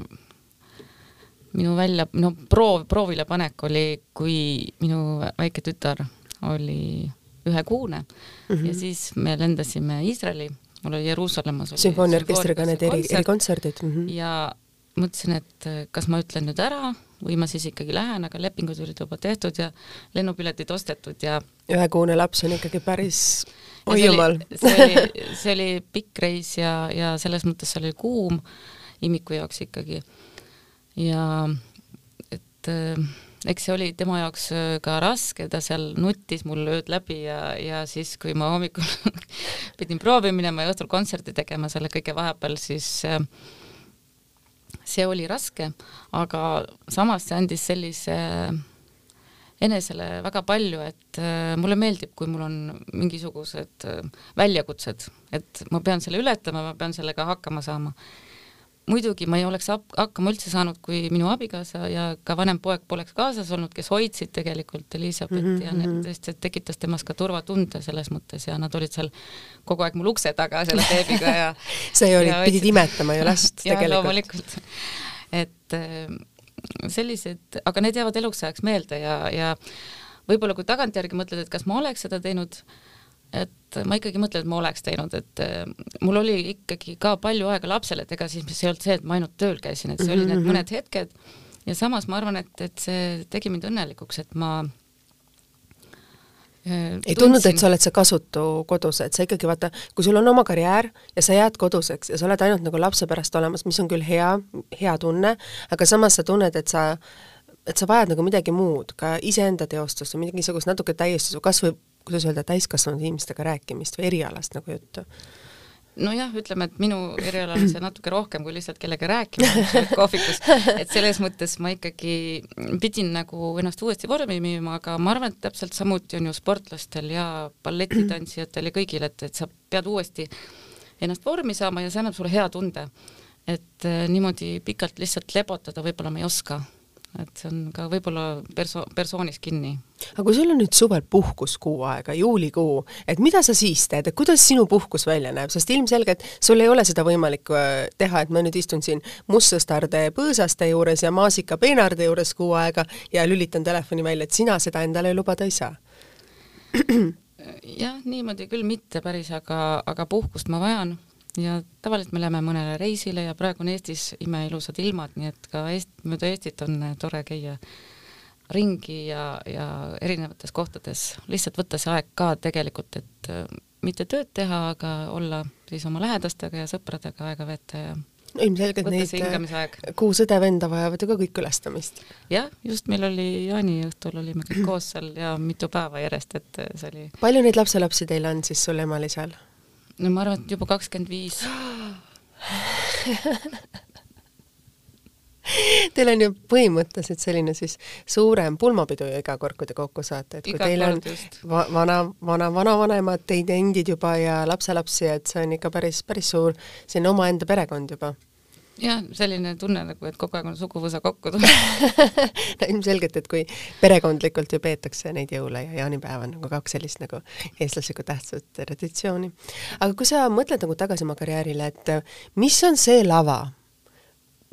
minu välja, no proov, proovile panek oli, kui minu väike tütar oli ühekuune mm -hmm. ja siis me lendasime Iisraeli, mul oli Jeruusalemmas sümfooniaorkestriga need eri, erikontserdid mm. -hmm. ja mõtlesin, et kas ma ütlen nüüd ära või ma siis ikkagi lähen, aga lepingud olid juba tehtud ja lennupiletid ostetud ja ühekuune laps on ikkagi päris oi jumal. see oli, see oli pikk reis ja, ja selles mõttes see oli kuum imiku jaoks ikkagi. ja et äh, eks see oli tema jaoks äh, ka raske, ta seal nuttis mul ööd läbi ja, ja siis, kui ma hommikul pidin proovi minema ja õhtul kontserti tegema selle kõige vahepeal, siis äh, see oli raske, aga samas see andis sellise enesele väga palju, et äh, mulle meeldib, kui mul on mingisugused väljakutsed, et ma pean selle ületama, ma pean sellega hakkama saama muidugi ma ei oleks hakkama üldse saanud, kui minu abikaasa ja ka vanem poeg poleks kaasas olnud, kes hoidsid tegelikult Elizabethi mm -hmm. ja need mhm. tõesti tekitas temas ka turvatunde selles mõttes ja nad olid seal kogu aeg mul ukse taga selle beebiga ja sa ju olid, pidid imetama ju last tegelikult. loomulikult. et äh, sellised, aga need jäävad eluks ajaks meelde ja, ja võib-olla kui tagantjärgi mõtled, et kas ma oleks seda teinud, et ma ikkagi mõtlen, et ma oleks teinud, et äh, mul oli ikkagi ka palju aega lapsele, et ega siis see ei olnud see, et ma ainult tööl käisin, et see mm -hmm. oli need mhm, mhm. mõned hetked ja samas ma arvan, et, et see tegi mind õnnelikuks, et ma äh, ei tundnud, et sa oled see kasutu kodus, et sa ikkagi vaata, kui sul on oma karjäär ja sa jääd koduseks ja sa oled ainult nagu lapse pärast olemas, mis on küll hea, hea tunne, aga samas sa tunned, et sa et sa vajad nagu midagi muud, ka iseenda teostust või mingisugust natuke täiustust või kas või kuidas öelda, täiskasvanud inimestega rääkimist või erialast nagu juttu? nojah, ütleme, et minu erialal on see natuke rohkem kui lihtsalt kellega rääkima kohvikus, et selles mõttes ma ikkagi pidin nagu ennast uuesti vormi viima, aga ma arvan, et täpselt samuti on ju sportlastel ja balletitantsijatel ja kõigil, et, et sa pead uuesti ennast vormi saama ja see annab sulle hea tunde. et eh, niimoodi pikalt lihtsalt lebotada võib-olla ma ei oska et see on ka võib-olla perso-, persoonis kinni. aga kui sul on nüüd suvel puhkus kuu aega, juulikuu, et mida sa siis teed, et kuidas sinu puhkus välja näeb, sest ilmselgelt sul ei ole seda võimalik äh, teha, et ma nüüd istun siin mustsõstarde põõsaste juures ja maasikapeenarde juures kuu aega ja lülitan telefoni välja, et sina seda endale lubada ei saa. Jah, niimoodi küll mitte päris, aga, aga puhkust ma vajan ja tavaliselt me läheme mõnele reisile ja praegu on Eestis imeilusad ilmad, nii et ka Eest-, mööda Eestit on tore käia ringi ja, ja erinevates kohtades, lihtsalt võtta see aeg ka tegelikult, et äh, mitte tööd teha, aga olla siis oma lähedastega ja sõpradega aega veeta ja no ilmselgelt neid kuus õde-venda vajavad ju ka kõik külastamist. jah, just meil oli jaaniõhtul olime kõik koos seal ja mitu päeva järjest, et see oli palju neid lapselapsi teil on siis sul emal-isal? No ma arvan, et juba kakskümmend viis. Teil on ju põhimõtteliselt selline siis suurem pulmapidu ju iga kord, kui te kokku saate, et kui iga teil on va vana, vana, vanavanemad, teid endid juba ja lapselapsi, et see on ikka päris, päris suur selline omaenda perekond juba jah, selline tunne nagu, et kogu aeg on suguvõsa kokku tulnud no ilmselgelt, et kui perekondlikult ju peetakse neid jõule ja jaanipäeva nagu kaks sellist nagu eestlaslikku tähtsat traditsiooni. aga kui sa mõtled nagu tagasi oma karjäärile, et mis on see lava,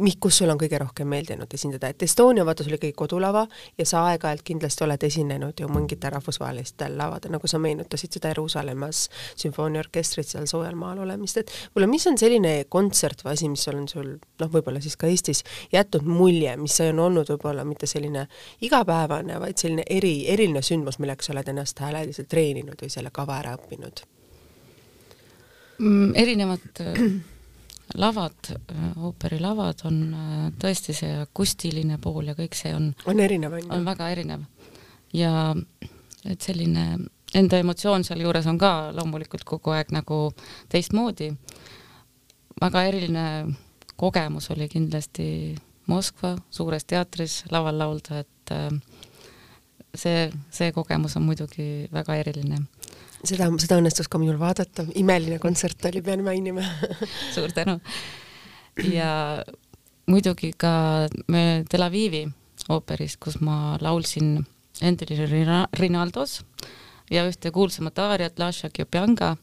mi-, kus sul on kõige rohkem meeldinud esindada, et Estonia vaata, sul ikkagi kodulava ja sa aeg-ajalt kindlasti oled esinenud ju mingitel rahvusvahelistel lavadel, nagu sa meenutasid seda Jeruusalemmas sümfooniaorkestrit seal soojal maal olemist, et võib-olla mis on selline kontsert või asi, mis on sul noh, võib-olla siis ka Eestis jätnud mulje, mis on olnud võib-olla mitte selline igapäevane, vaid selline eri, eriline sündmus, milleks sa oled ennast hääleliselt treeninud või selle kava ära õppinud mm,? erinevad lavad, ooperilavad on äh, tõesti see akustiline pool ja kõik see on on erinev, on ju? on väga erinev. ja et selline enda emotsioon sealjuures on ka loomulikult kogu aeg nagu teistmoodi. väga eriline kogemus oli kindlasti Moskva suures teatris laval laulda, et äh, see, see kogemus on muidugi väga eriline seda, seda õnnestus ka minul vaadata, imeline kontsert oli, pean mainima suur tänu. ja muidugi ka Tel Avivi ooperis, kus ma laulsin Endeli Rinaldos ja ühte kuulsamat aariat, Lasha Kjopjanga.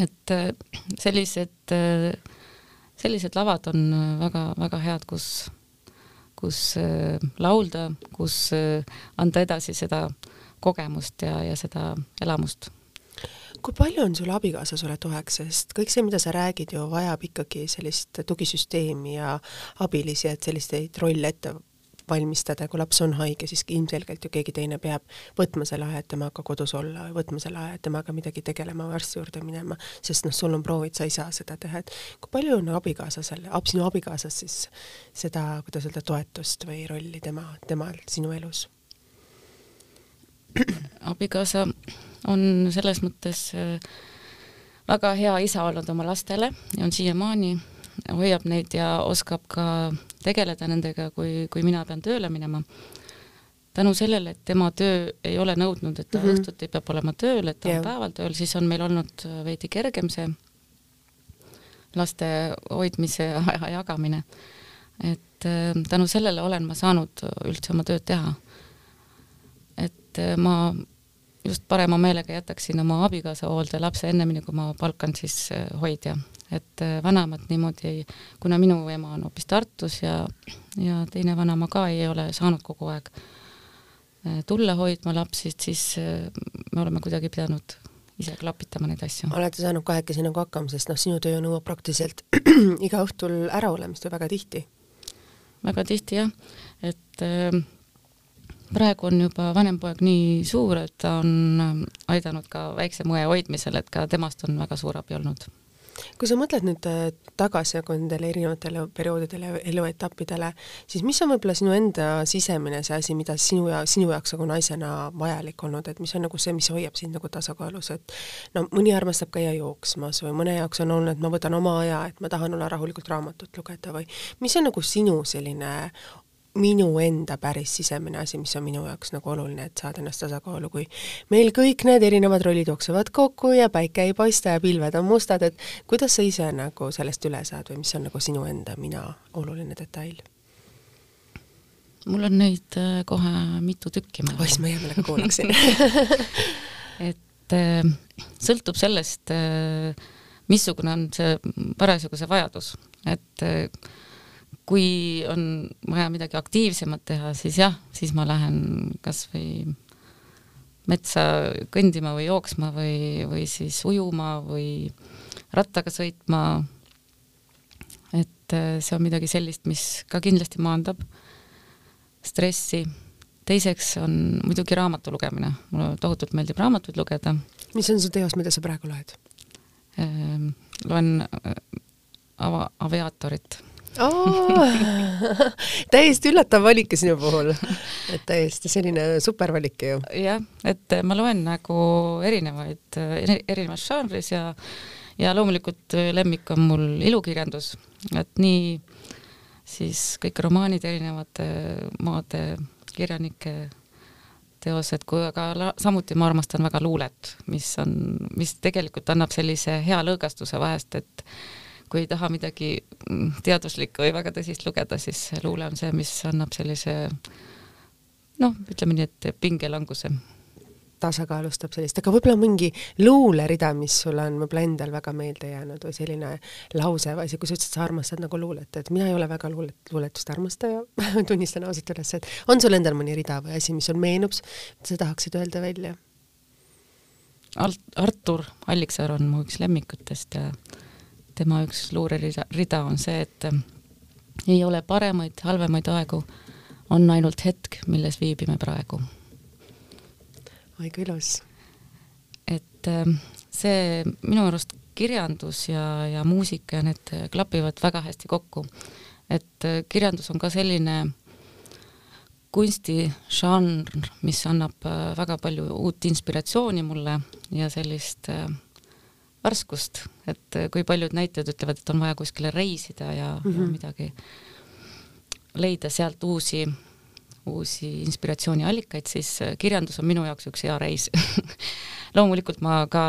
et äh, sellised, äh, sellised lavad on väga-väga head, kus, kus äh, laulda, kus anda edasi seda äh, kogemust ja, ja seda elamust. kui palju on sul abikaasa sulle toeks, sest kõik see, mida sa räägid ju, vajab ikkagi sellist tugisüsteemi ja abilisi, et selliseid rolle ette valmistada, kui laps on haige, siis ilmselgelt ju keegi teine peab võtma selle aja, et temaga kodus olla, võtma selle aja, et temaga midagi tegelema arsti juurde minema, sest noh, sul on proovid, sa ei saa seda teha, et kui palju on abikaasa selle, sinu abikaasas siis seda, kuidas öelda, toetust või rolli tema, temal sinu elus? Abikaasa on selles mõttes äh, väga hea isa olnud oma lastele ja on siiamaani, hoiab neid ja oskab ka tegeleda nendega, kui, kui mina pean tööle minema. tänu sellele, et tema töö ei ole nõudnud, et ta mm -hmm. õhtuti peab olema tööl, et ta yeah. on päeval tööl, siis on meil olnud veidi kergem see laste hoidmise aja jagamine. et äh, tänu sellele olen ma saanud üldse oma tööd teha et äh, ma just parema meelega jätaksin oma abikaasa hoolde lapse ennemini, kui ma palkan siis äh, hoidja. et äh, vanemad niimoodi ei, kuna minu ema on hoopis Tartus ja, ja teine vanaema ka ei ole saanud kogu aeg tulla hoidma lapsi, siis me oleme kuidagi pidanud ise klapitama neid asju. olete saanud kahekesi nagu hakkama, sest noh, sinu töö nõuab praktiliselt iga õhtul äraolemist ju väga tihti? väga tihti jah, et äh, praegu on juba vanem poeg nii suur, et ta on ähm, aidanud ka väikse mõe hoidmisel, et ka temast on väga suur abi olnud. kui sa mõtled nüüd äh, tagasi nagu nendele erinevatele perioodidele, eluetappidele, siis mis on võib-olla sinu enda sisemine see asi, mida sinu ja sinu jaoks nagu naisena vajalik olnud, et mis on nagu see, mis hoiab sind nagu tasakaalus, et no mõni armastab käia jooksmas või mõne jaoks on olnud, et ma võtan oma aja, et ma tahan olla rahulikult raamatut lugeda või mis on nagu sinu selline minu enda päris sisemine asi, mis on minu jaoks nagu oluline, et saada ennast tasakaalu, kui meil kõik need erinevad rollid jooksevad kokku ja päike ei paista ja pilved on mustad, et kuidas sa ise nagu sellest üle saad või mis on nagu sinu enda mina oluline detail? mul on neid äh, kohe mitu tükki. oi, siis ma hea meelega kuulaksin et äh, sõltub sellest, äh, missugune on see parasjagu see vajadus, et kui on vaja midagi aktiivsemat teha, siis jah, siis ma lähen kas või metsa kõndima või jooksma või, või siis ujuma või rattaga sõitma. et äh, see on midagi sellist, mis ka kindlasti maandab. stressi. teiseks on muidugi raamatu lugemine, mulle tohutult meeldib raamatuid lugeda. mis on su teos, mida sa praegu loed? Ehm, loen äh, ava-, aviaatorit oh, täiesti üllatav valik sinu puhul, et täiesti selline super valik ju. jah, et ma loen nagu erinevaid, erinevas žanris ja ja loomulikult lemmik on mul ilukirjandus, et nii siis kõik romaanid erinevate maade kirjanike teosed, kui aga samuti ma armastan väga luulet, mis on, mis tegelikult annab sellise hea lõõgastuse vahest, et kui ei taha midagi teaduslikku või väga tõsist lugeda, siis luule on see, mis annab sellise noh, ütleme nii, et pingelanguse. Tasakaalustab sellist, aga võib-olla mingi luulerida, mis sulle on võib-olla endal väga meelde jäänud või selline lause või asi, kui sa ütlesid, sa armastad nagu luulet, et mina ei ole väga luulet, luuletust armastaja. Tunnistan ausalt üles, et on sul endal mõni rida või asi, mis sul meenub, sa tahaksid öelda välja? Alt-, Artur Alliksaar on mu üks lemmikutest ja tema üks luurerida, rida on see, et ei ole paremaid, halvemaid aegu, on ainult hetk, milles viibime praegu oi kui ilus. et ähm, see minu arust kirjandus ja, ja muusika ja need klapivad väga hästi kokku. et äh, kirjandus on ka selline kunstižanr, mis annab äh, väga palju uut inspiratsiooni mulle ja sellist äh, värskust, et kui paljud näitlejad ütlevad, et on vaja kuskile reisida ja mm, -hmm. ja mhm. midagi leida sealt uusi uusi inspiratsiooniallikaid, siis äh, kirjandus on minu jaoks üks hea reis loomulikult ma ka,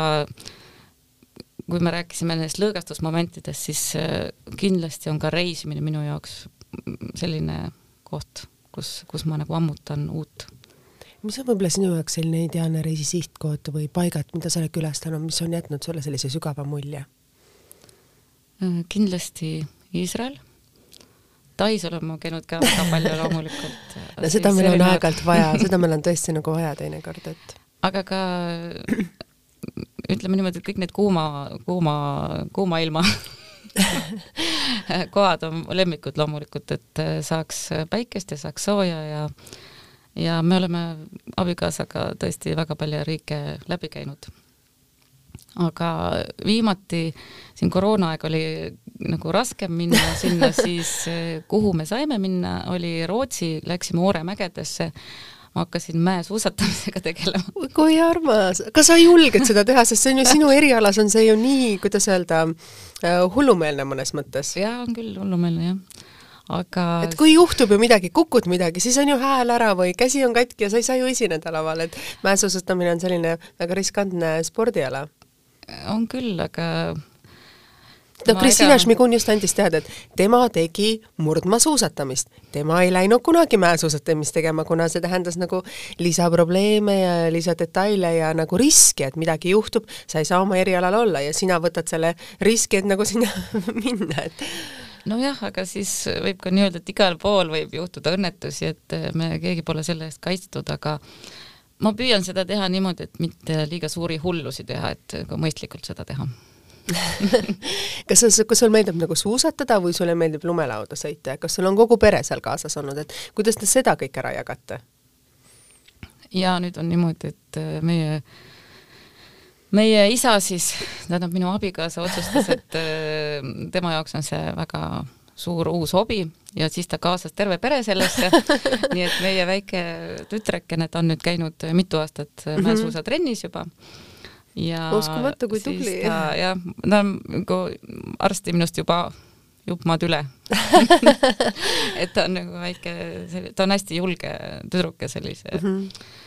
kui me rääkisime nendest lõõgastusmomentidest, siis äh, kindlasti on ka reisimine minu jaoks selline koht, kus, kus ma nagu ammutan uut mis on võib-olla sinu jaoks selline ideaalne reisi sihtkoht või paigad, mida sa oled külastanud, mis on jätnud sulle sellise sügava mulje? Äh, kindlasti Iisrael Tais olen ma käinud ka väga palju loomulikult. no seda meil on aeg-ajalt vaja, seda meil on tõesti nagu vaja teinekord, et. aga ka ütleme niimoodi, et kõik need kuuma, kuuma, kuuma ilma kohad on lemmikud loomulikult, et saaks päikest ja saaks sooja ja ja me oleme abikaasaga tõesti väga palju riike läbi käinud. Aga viimati siin koroonaaeg oli nagu raskem minna sinna, siis eh, kuhu me saime minna, oli Rootsi, läksime Oore mägedesse ma hakkasin mäesuusatamisega tegelema. kui armas, aga sa julged seda teha, sest see on ju sinu erialas on see ju nii, kuidas öelda, äh, hullumeelne mõnes mõttes. jaa, on küll hullumeelne jah, aga et kui juhtub ju midagi, kukud midagi, siis on ju hääl ära või käsi on katki ja sa ei saa ju esineda laval, et mäesuusatamine on selline väga riskantne spordiala on küll, aga no Kristina. Šmigun just andis teada, et tema tegi murdmaasuusatamist. tema ei läinud kunagi mäesuusatamist tegema, kuna see tähendas nagu lisaprobleeme ja lisadetaile ja nagu riski, et midagi juhtub, sa ei saa oma erialal olla ja sina võtad selle riski, et nagu sinna minna, et nojah, aga siis võib ka nii öelda, et igal pool võib juhtuda õnnetusi, et me keegi pole selle eest kaitstud, aga ma püüan seda teha niimoodi, et mitte liiga suuri hullusi teha, et ka mõistlikult seda teha kas sa, kas sul meeldib nagu suusatada või sulle meeldib lumelauda sõita ja kas sul on kogu pere seal kaasas olnud, et kuidas te seda kõik ära jagate? ja nüüd on niimoodi, et äh, meie isa siis, tähendab minu abikaasa otsustas, et äh, tema jaoks on see väga suur uus hobi ja siis ta kaasas terve pere sellesse nii et meie väike tütrekene, ta on nüüd käinud mitu aastat mm -hmm. mäesuusatrennis juba ja uskumatu, kui tubli. jah, ta on nagu arsti minust juba jupp maad üle et ta on nagu väike, ta on hästi julge tüdruk ja sellise mm -hmm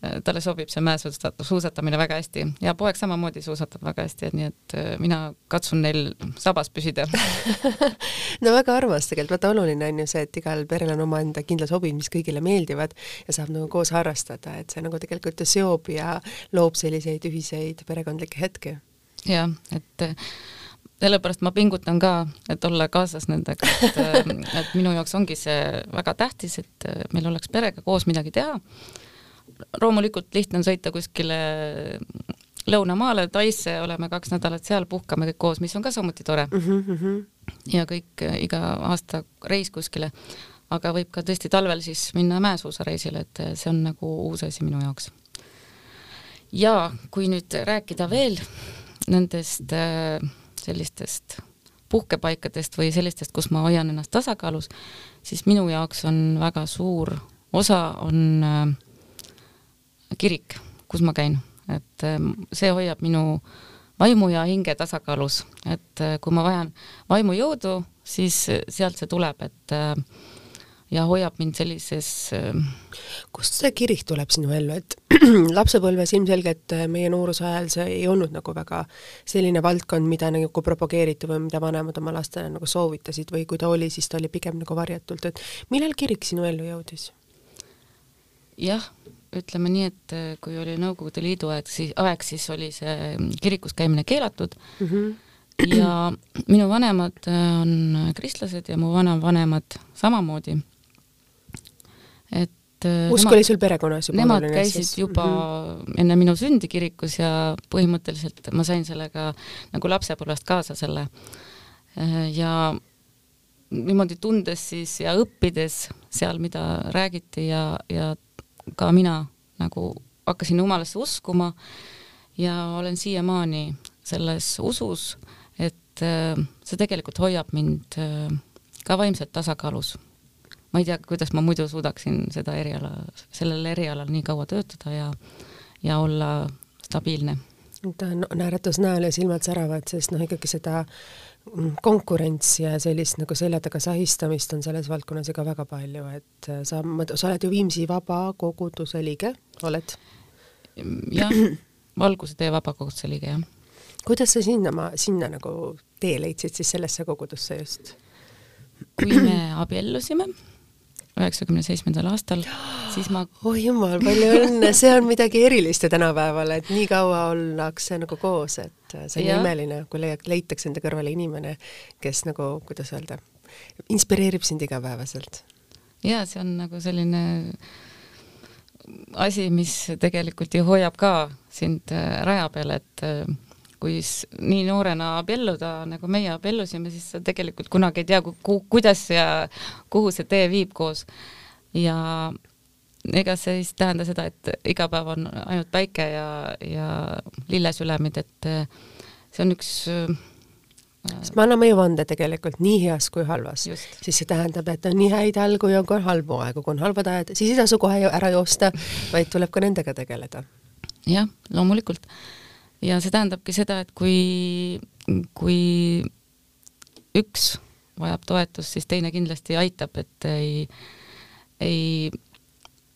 talle sobib see mäesuusatamine väga hästi. Ja poeg samamoodi suusatab väga hästi, et nii et äh, mina katsun neil sabas püsida. No väga armas tegelikult, vaata oluline on ju see, et igal perel on omaenda kindlad hobid, mis kõigile meeldivad ja saab nagu koos harrastada, et see nagu tegelikult seob ja loob selliseid ühiseid perekondlikke hetki. jah, et äh, sellepärast ma pingutan ka, et olla kaasas nendega, et, et minu jaoks ongi see väga tähtis, et meil oleks perega koos midagi teha loomulikult lihtne on sõita kuskile lõunamaale, Taisse, oleme kaks nädalat seal, puhkame kõik koos, mis on ka samuti tore mm. -hmm. ja kõik iga aasta reis kuskile. aga võib ka tõesti talvel siis minna mäesuusareisile, et see on nagu uus asi minu jaoks. ja kui nüüd rääkida veel nendest äh, sellistest puhkepaikadest või sellistest, kus ma hoian ennast tasakaalus, siis minu jaoks on väga suur osa on äh, kirik, kus ma käin, et äh, see hoiab minu vaimu ja hinge tasakaalus, et äh, kui ma vajan vaimujõudu, siis sealt see tuleb, et äh, ja hoiab mind sellises äh, kust see kirik tuleb sinu ellu, et lapsepõlves ilmselgelt äh, meie nooruse ajal see ei olnud nagu väga selline valdkond, mida nagu propageeriti või mida vanemad oma lastele nagu soovitasid või kui ta oli, siis ta oli pigem nagu varjatult, et millal kirik sinu ellu jõudis? jah, ütleme nii, et äh, kui oli Nõukogude Liidu aeg, siis, aeg, siis oli see kirikus käimine keelatud mm. -hmm ja minu vanemad on kristlased ja mu vanavanemad samamoodi et äh, usk oli sul perekonnas juba nemad käisid siis. juba mm -hmm. enne minu sündi kirikus ja põhimõtteliselt ma sain sellega nagu lapsepõlvest kaasa selle. Äh, ja niimoodi tundes siis ja õppides seal, mida räägiti ja, ja ka mina nagu hakkasin jumalasse uskuma ja olen siiamaani selles usus, et äh, see tegelikult hoiab mind ka vaimselt tasakaalus ma ei tea, kuidas ma muidu suudaksin seda eriala, sellel erialal nii kaua töötada ja, ja olla stabiilne. ta on naeratus näol ja silmad säravad, sest noh, ikkagi seda mm, konkurentsi ja sellist nagu selja taga sahistamist on selles valdkonnas ikka väga palju, et äh, sa, sa oled ju Viimsi Vabakoguduse liige, oled? jah, Valguse tee Vabakoguduse liige, jah. kuidas sa sinna, sinna nagu tee leidsid siis sellesse kogudusse just? kui me abiellusime üheksakümne seitsmendal aastal, siis ma oh jumal, palju õnne, see on midagi erilist ju tänapäeval, et nii kaua ollakse nagu koos, et see on ja. imeline, kui leiad, leitakse enda kõrvale inimene, kes nagu, kuidas öelda, inspireerib sind igapäevaselt. jaa, see on nagu selline asi, mis tegelikult ju hoiab ka sind äh, raja peal, et äh, kui nii noorena abielluda, nagu meie abiellusime, siis sa tegelikult kunagi ei tea, ku-, kuidas ja kuhu see tee viib koos. ja ega see siis tähenda seda, et iga päev on ainult päike ja, ja lillesülemid, et see on üks sest me anname ju vande tegelikult nii heas kui halvas, siis see tähendab, et on nii häid ajal, kui on halbu aegu, kui on halvad ajad, siis ei tasu kohe ära joosta, vaid tuleb ka nendega tegeleda. jah, loomulikult ja see tähendabki seda, et kui, kui üks vajab toetust, siis teine kindlasti aitab, et ei, ei,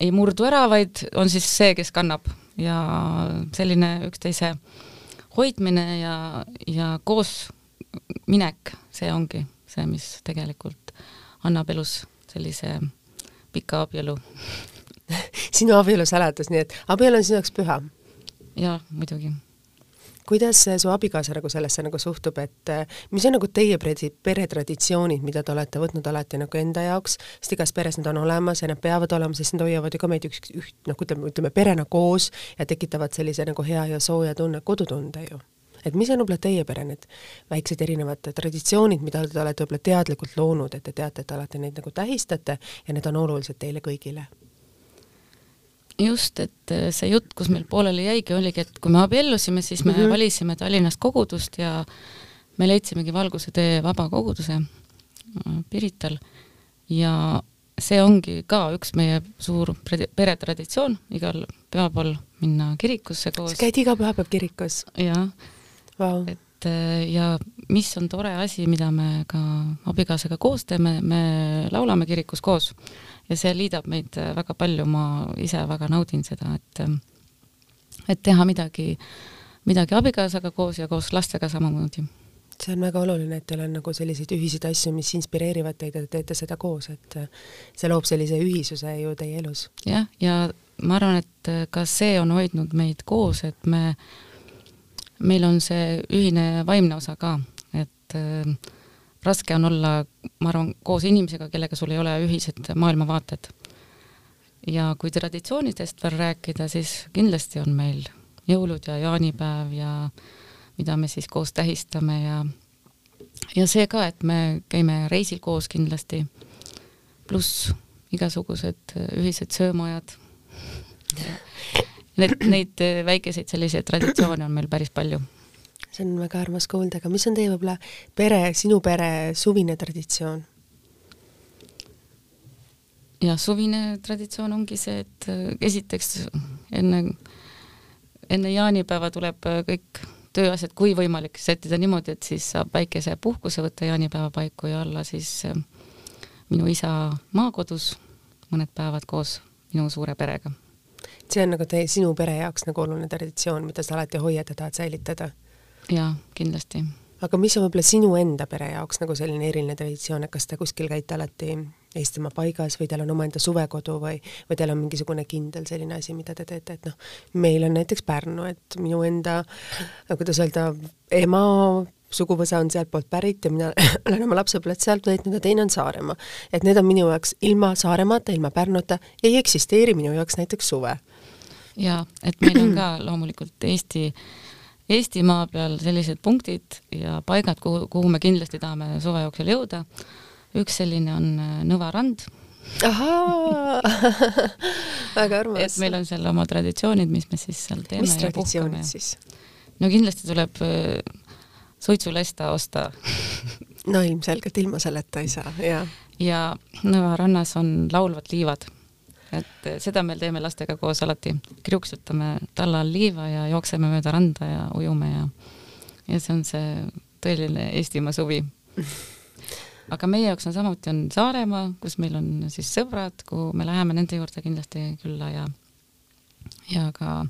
ei murdu ära, vaid on siis see, kes kannab. Ja selline üksteise hoidmine ja, ja koos minek, see ongi see, mis tegelikult annab elus sellise pika abielu. Sinu abielu saladus, nii et abielu on sinu jaoks püha? jaa, muidugi kuidas su abikaasa nagu sellesse nagu suhtub, et eh, mis on nagu teie peretraditsioonid, mida te olete võtnud alati nagu enda jaoks, sest igas peres need on olemas ja nad peavad olema, sest nad hoiavad ju ka meid üks, üht, noh, ütleme, ütleme perena koos ja tekitavad sellise nagu hea ja sooja tunne, kodutunde ju et mis on võib-olla teie pere need väiksed erinevad traditsioonid, mida te olete võib-olla teadlikult loonud, et te teate, et alati neid nagu tähistate ja need on olulised teile kõigile? Just, et äh, see jutt, kus meil pooleli jäigi, oligi, et kui me abiellusime, siis me mm -hmm. valisime Tallinnast kogudust ja me leidsimegi Valguse tee vabakoguduse äh, Pirital ja see ongi ka üks meie suur peretraditsioon, igal pühapäeval minna kirikusse koos. sa käid iga pühapäev kirikus? jah wow.. et äh, ja mis on tore asi, mida me ka abikaasaga koos teeme, me laulame kirikus koos ja see liidab meid äh, väga palju, ma ise väga naudin seda, et äh, et teha midagi, midagi abikaasaga koos ja koos lastega samamoodi. see on väga oluline, et teil on nagu selliseid ühiseid asju, mis inspireerivad teid ja te teete seda koos, et äh, see loob sellise ühisuse ju teie elus. jah, ja ma arvan, et ka see on hoidnud meid koos, et me, meil on see ühine vaimne osa ka, et äh, raske on olla, ma arvan, koos inimesega, kellega sul ei ole ühised maailmavaated. ja kui traditsioonidest veel rääkida, siis kindlasti on meil jõulud ja jaanipäev ja mida me siis koos tähistame ja ja see ka, et me käime reisil koos kindlasti, pluss igasugused ühised söömaajad. Need, neid väikeseid selliseid traditsioone on meil päris palju. see on väga armas kuulda, aga mis on teie võib-olla pere, sinu pere suvine traditsioon? jah, suvine traditsioon ongi see, et esiteks enne, enne jaanipäeva tuleb kõik tööasjad, kui võimalik, sättida niimoodi, et siis saab väikese puhkuse võtta jaanipäeva paiku ja olla siis minu isa maakodus mõned päevad koos minu suure perega. See on nagu teie, sinu pere jaoks nagu oluline traditsioon, mida sa alati hoiad ja tahad säilitada? jaa, kindlasti. aga mis on võib-olla sinu enda pere jaoks nagu selline eriline traditsioon, et kas te kuskil käite alati Eestimaa paigas või teil on omaenda suvekodu või, või teil on mingisugune kindel selline asi, mida te teete, et noh, meil on näiteks Pärnu, et minu enda, kuidas öelda, ema suguvõsa on sealtpoolt pärit ja mina olen oma lapsepõlved sealt veetnud ja teine on Saaremaa. et need on minu jaoks ilma Saaremaata, ilma Pärnuta ei eksisteeri minu jaoks näiteks suve. Jaa, et meil on ka loomulikult Eesti Eestimaa peal sellised punktid ja paigad, kuhu, kuhu me kindlasti tahame suve jooksul jõuda üks selline on äh, Nõva rand. ahaa väga armas. et meil on seal oma traditsioonid, mis me siis seal teeme. mis traditsioonid siis? no kindlasti tuleb äh, suitsulesta osta no ilmselgelt ilma selleta ei saa, jaa. ja Nõva rannas on laulvad liivad. Et seda me teeme lastega koos alati, kriuksutame talla all liiva ja jookseme mööda randa ja ujume ja ja see on see tõeline Eestimaa suvi. Aga meie jaoks on samuti on Saaremaa, kus meil on siis sõbrad, kuhu me läheme nende juurde kindlasti külla ja ja ka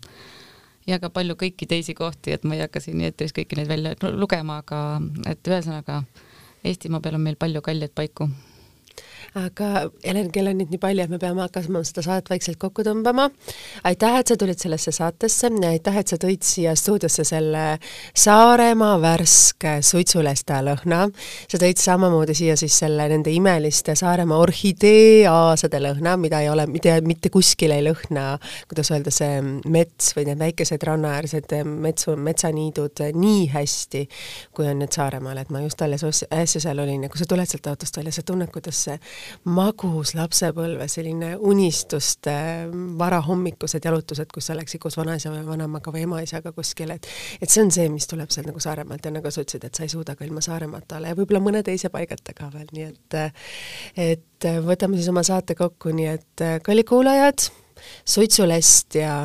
ja ka palju kõiki teisi kohti, et ma ei hakka siin eetris kõiki neid välja lugema, aga et ühesõnaga Eestimaa peal on meil palju kalleid paiku aga Helen, kell on nüüd nii palju, et me peame hakkama seda saadet vaikselt kokku tõmbama. aitäh, et sa tulid sellesse saatesse aitäh, et sa tõid siia stuudiosse selle Saaremaa värske suitsulesta lõhna. sa tõid samamoodi siia siis selle nende imeliste Saaremaa orhideeaasade lõhna, mida ei ole, mida mitte kuskil ei lõhna, kuidas öelda, see mets või need väikesed rannaäärsed metsu, metsaniidud nii hästi, kui on need Saaremaal, et ma just alles äsja seal olin ja kui sa tuled sealt autost välja, sa tunned, kuidas see magus lapsepõlve, selline unistuste varahommikused jalutused, kus sa läksid koos vanaisa või vanaemaga või emaisaga kuskile, et et see on see, mis tuleb sealt nagu Saaremaalt ja nagu sa ütlesid, et sa ei suuda ka ilma Saaremaata olla ja võib-olla mõne teise paigata ka veel, nii et et võtame siis oma saate kokku, nii et kallid kuulajad, suitsulest ja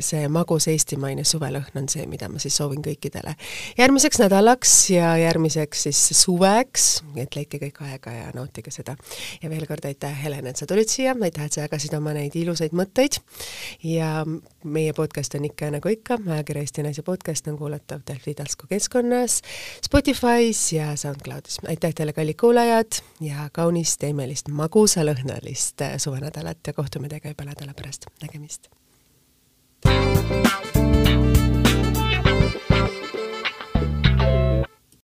see magus eestimaine suvelõhn on see, mida ma siis soovin kõikidele. Järgmiseks nädalaks ja järgmiseks siis suveks, et leidke kõik aega ja nautige seda. ja veel kord aitäh, Helen, et sa tulid siia, aitäh, et sa jagasid oma neid ilusaid mõtteid. Ja meie podcast on ikka nagu ikka, ajakirja Eesti Naise podcast on kuulatav Delfi tasku keskkonnas, Spotify's ja SoundCloudis. aitäh teile, kallid kuulajad ja kaunist ja imelist magusalõhnalist suvenädalat ja kohtume teiega juba nädala pärast nägemist. thank you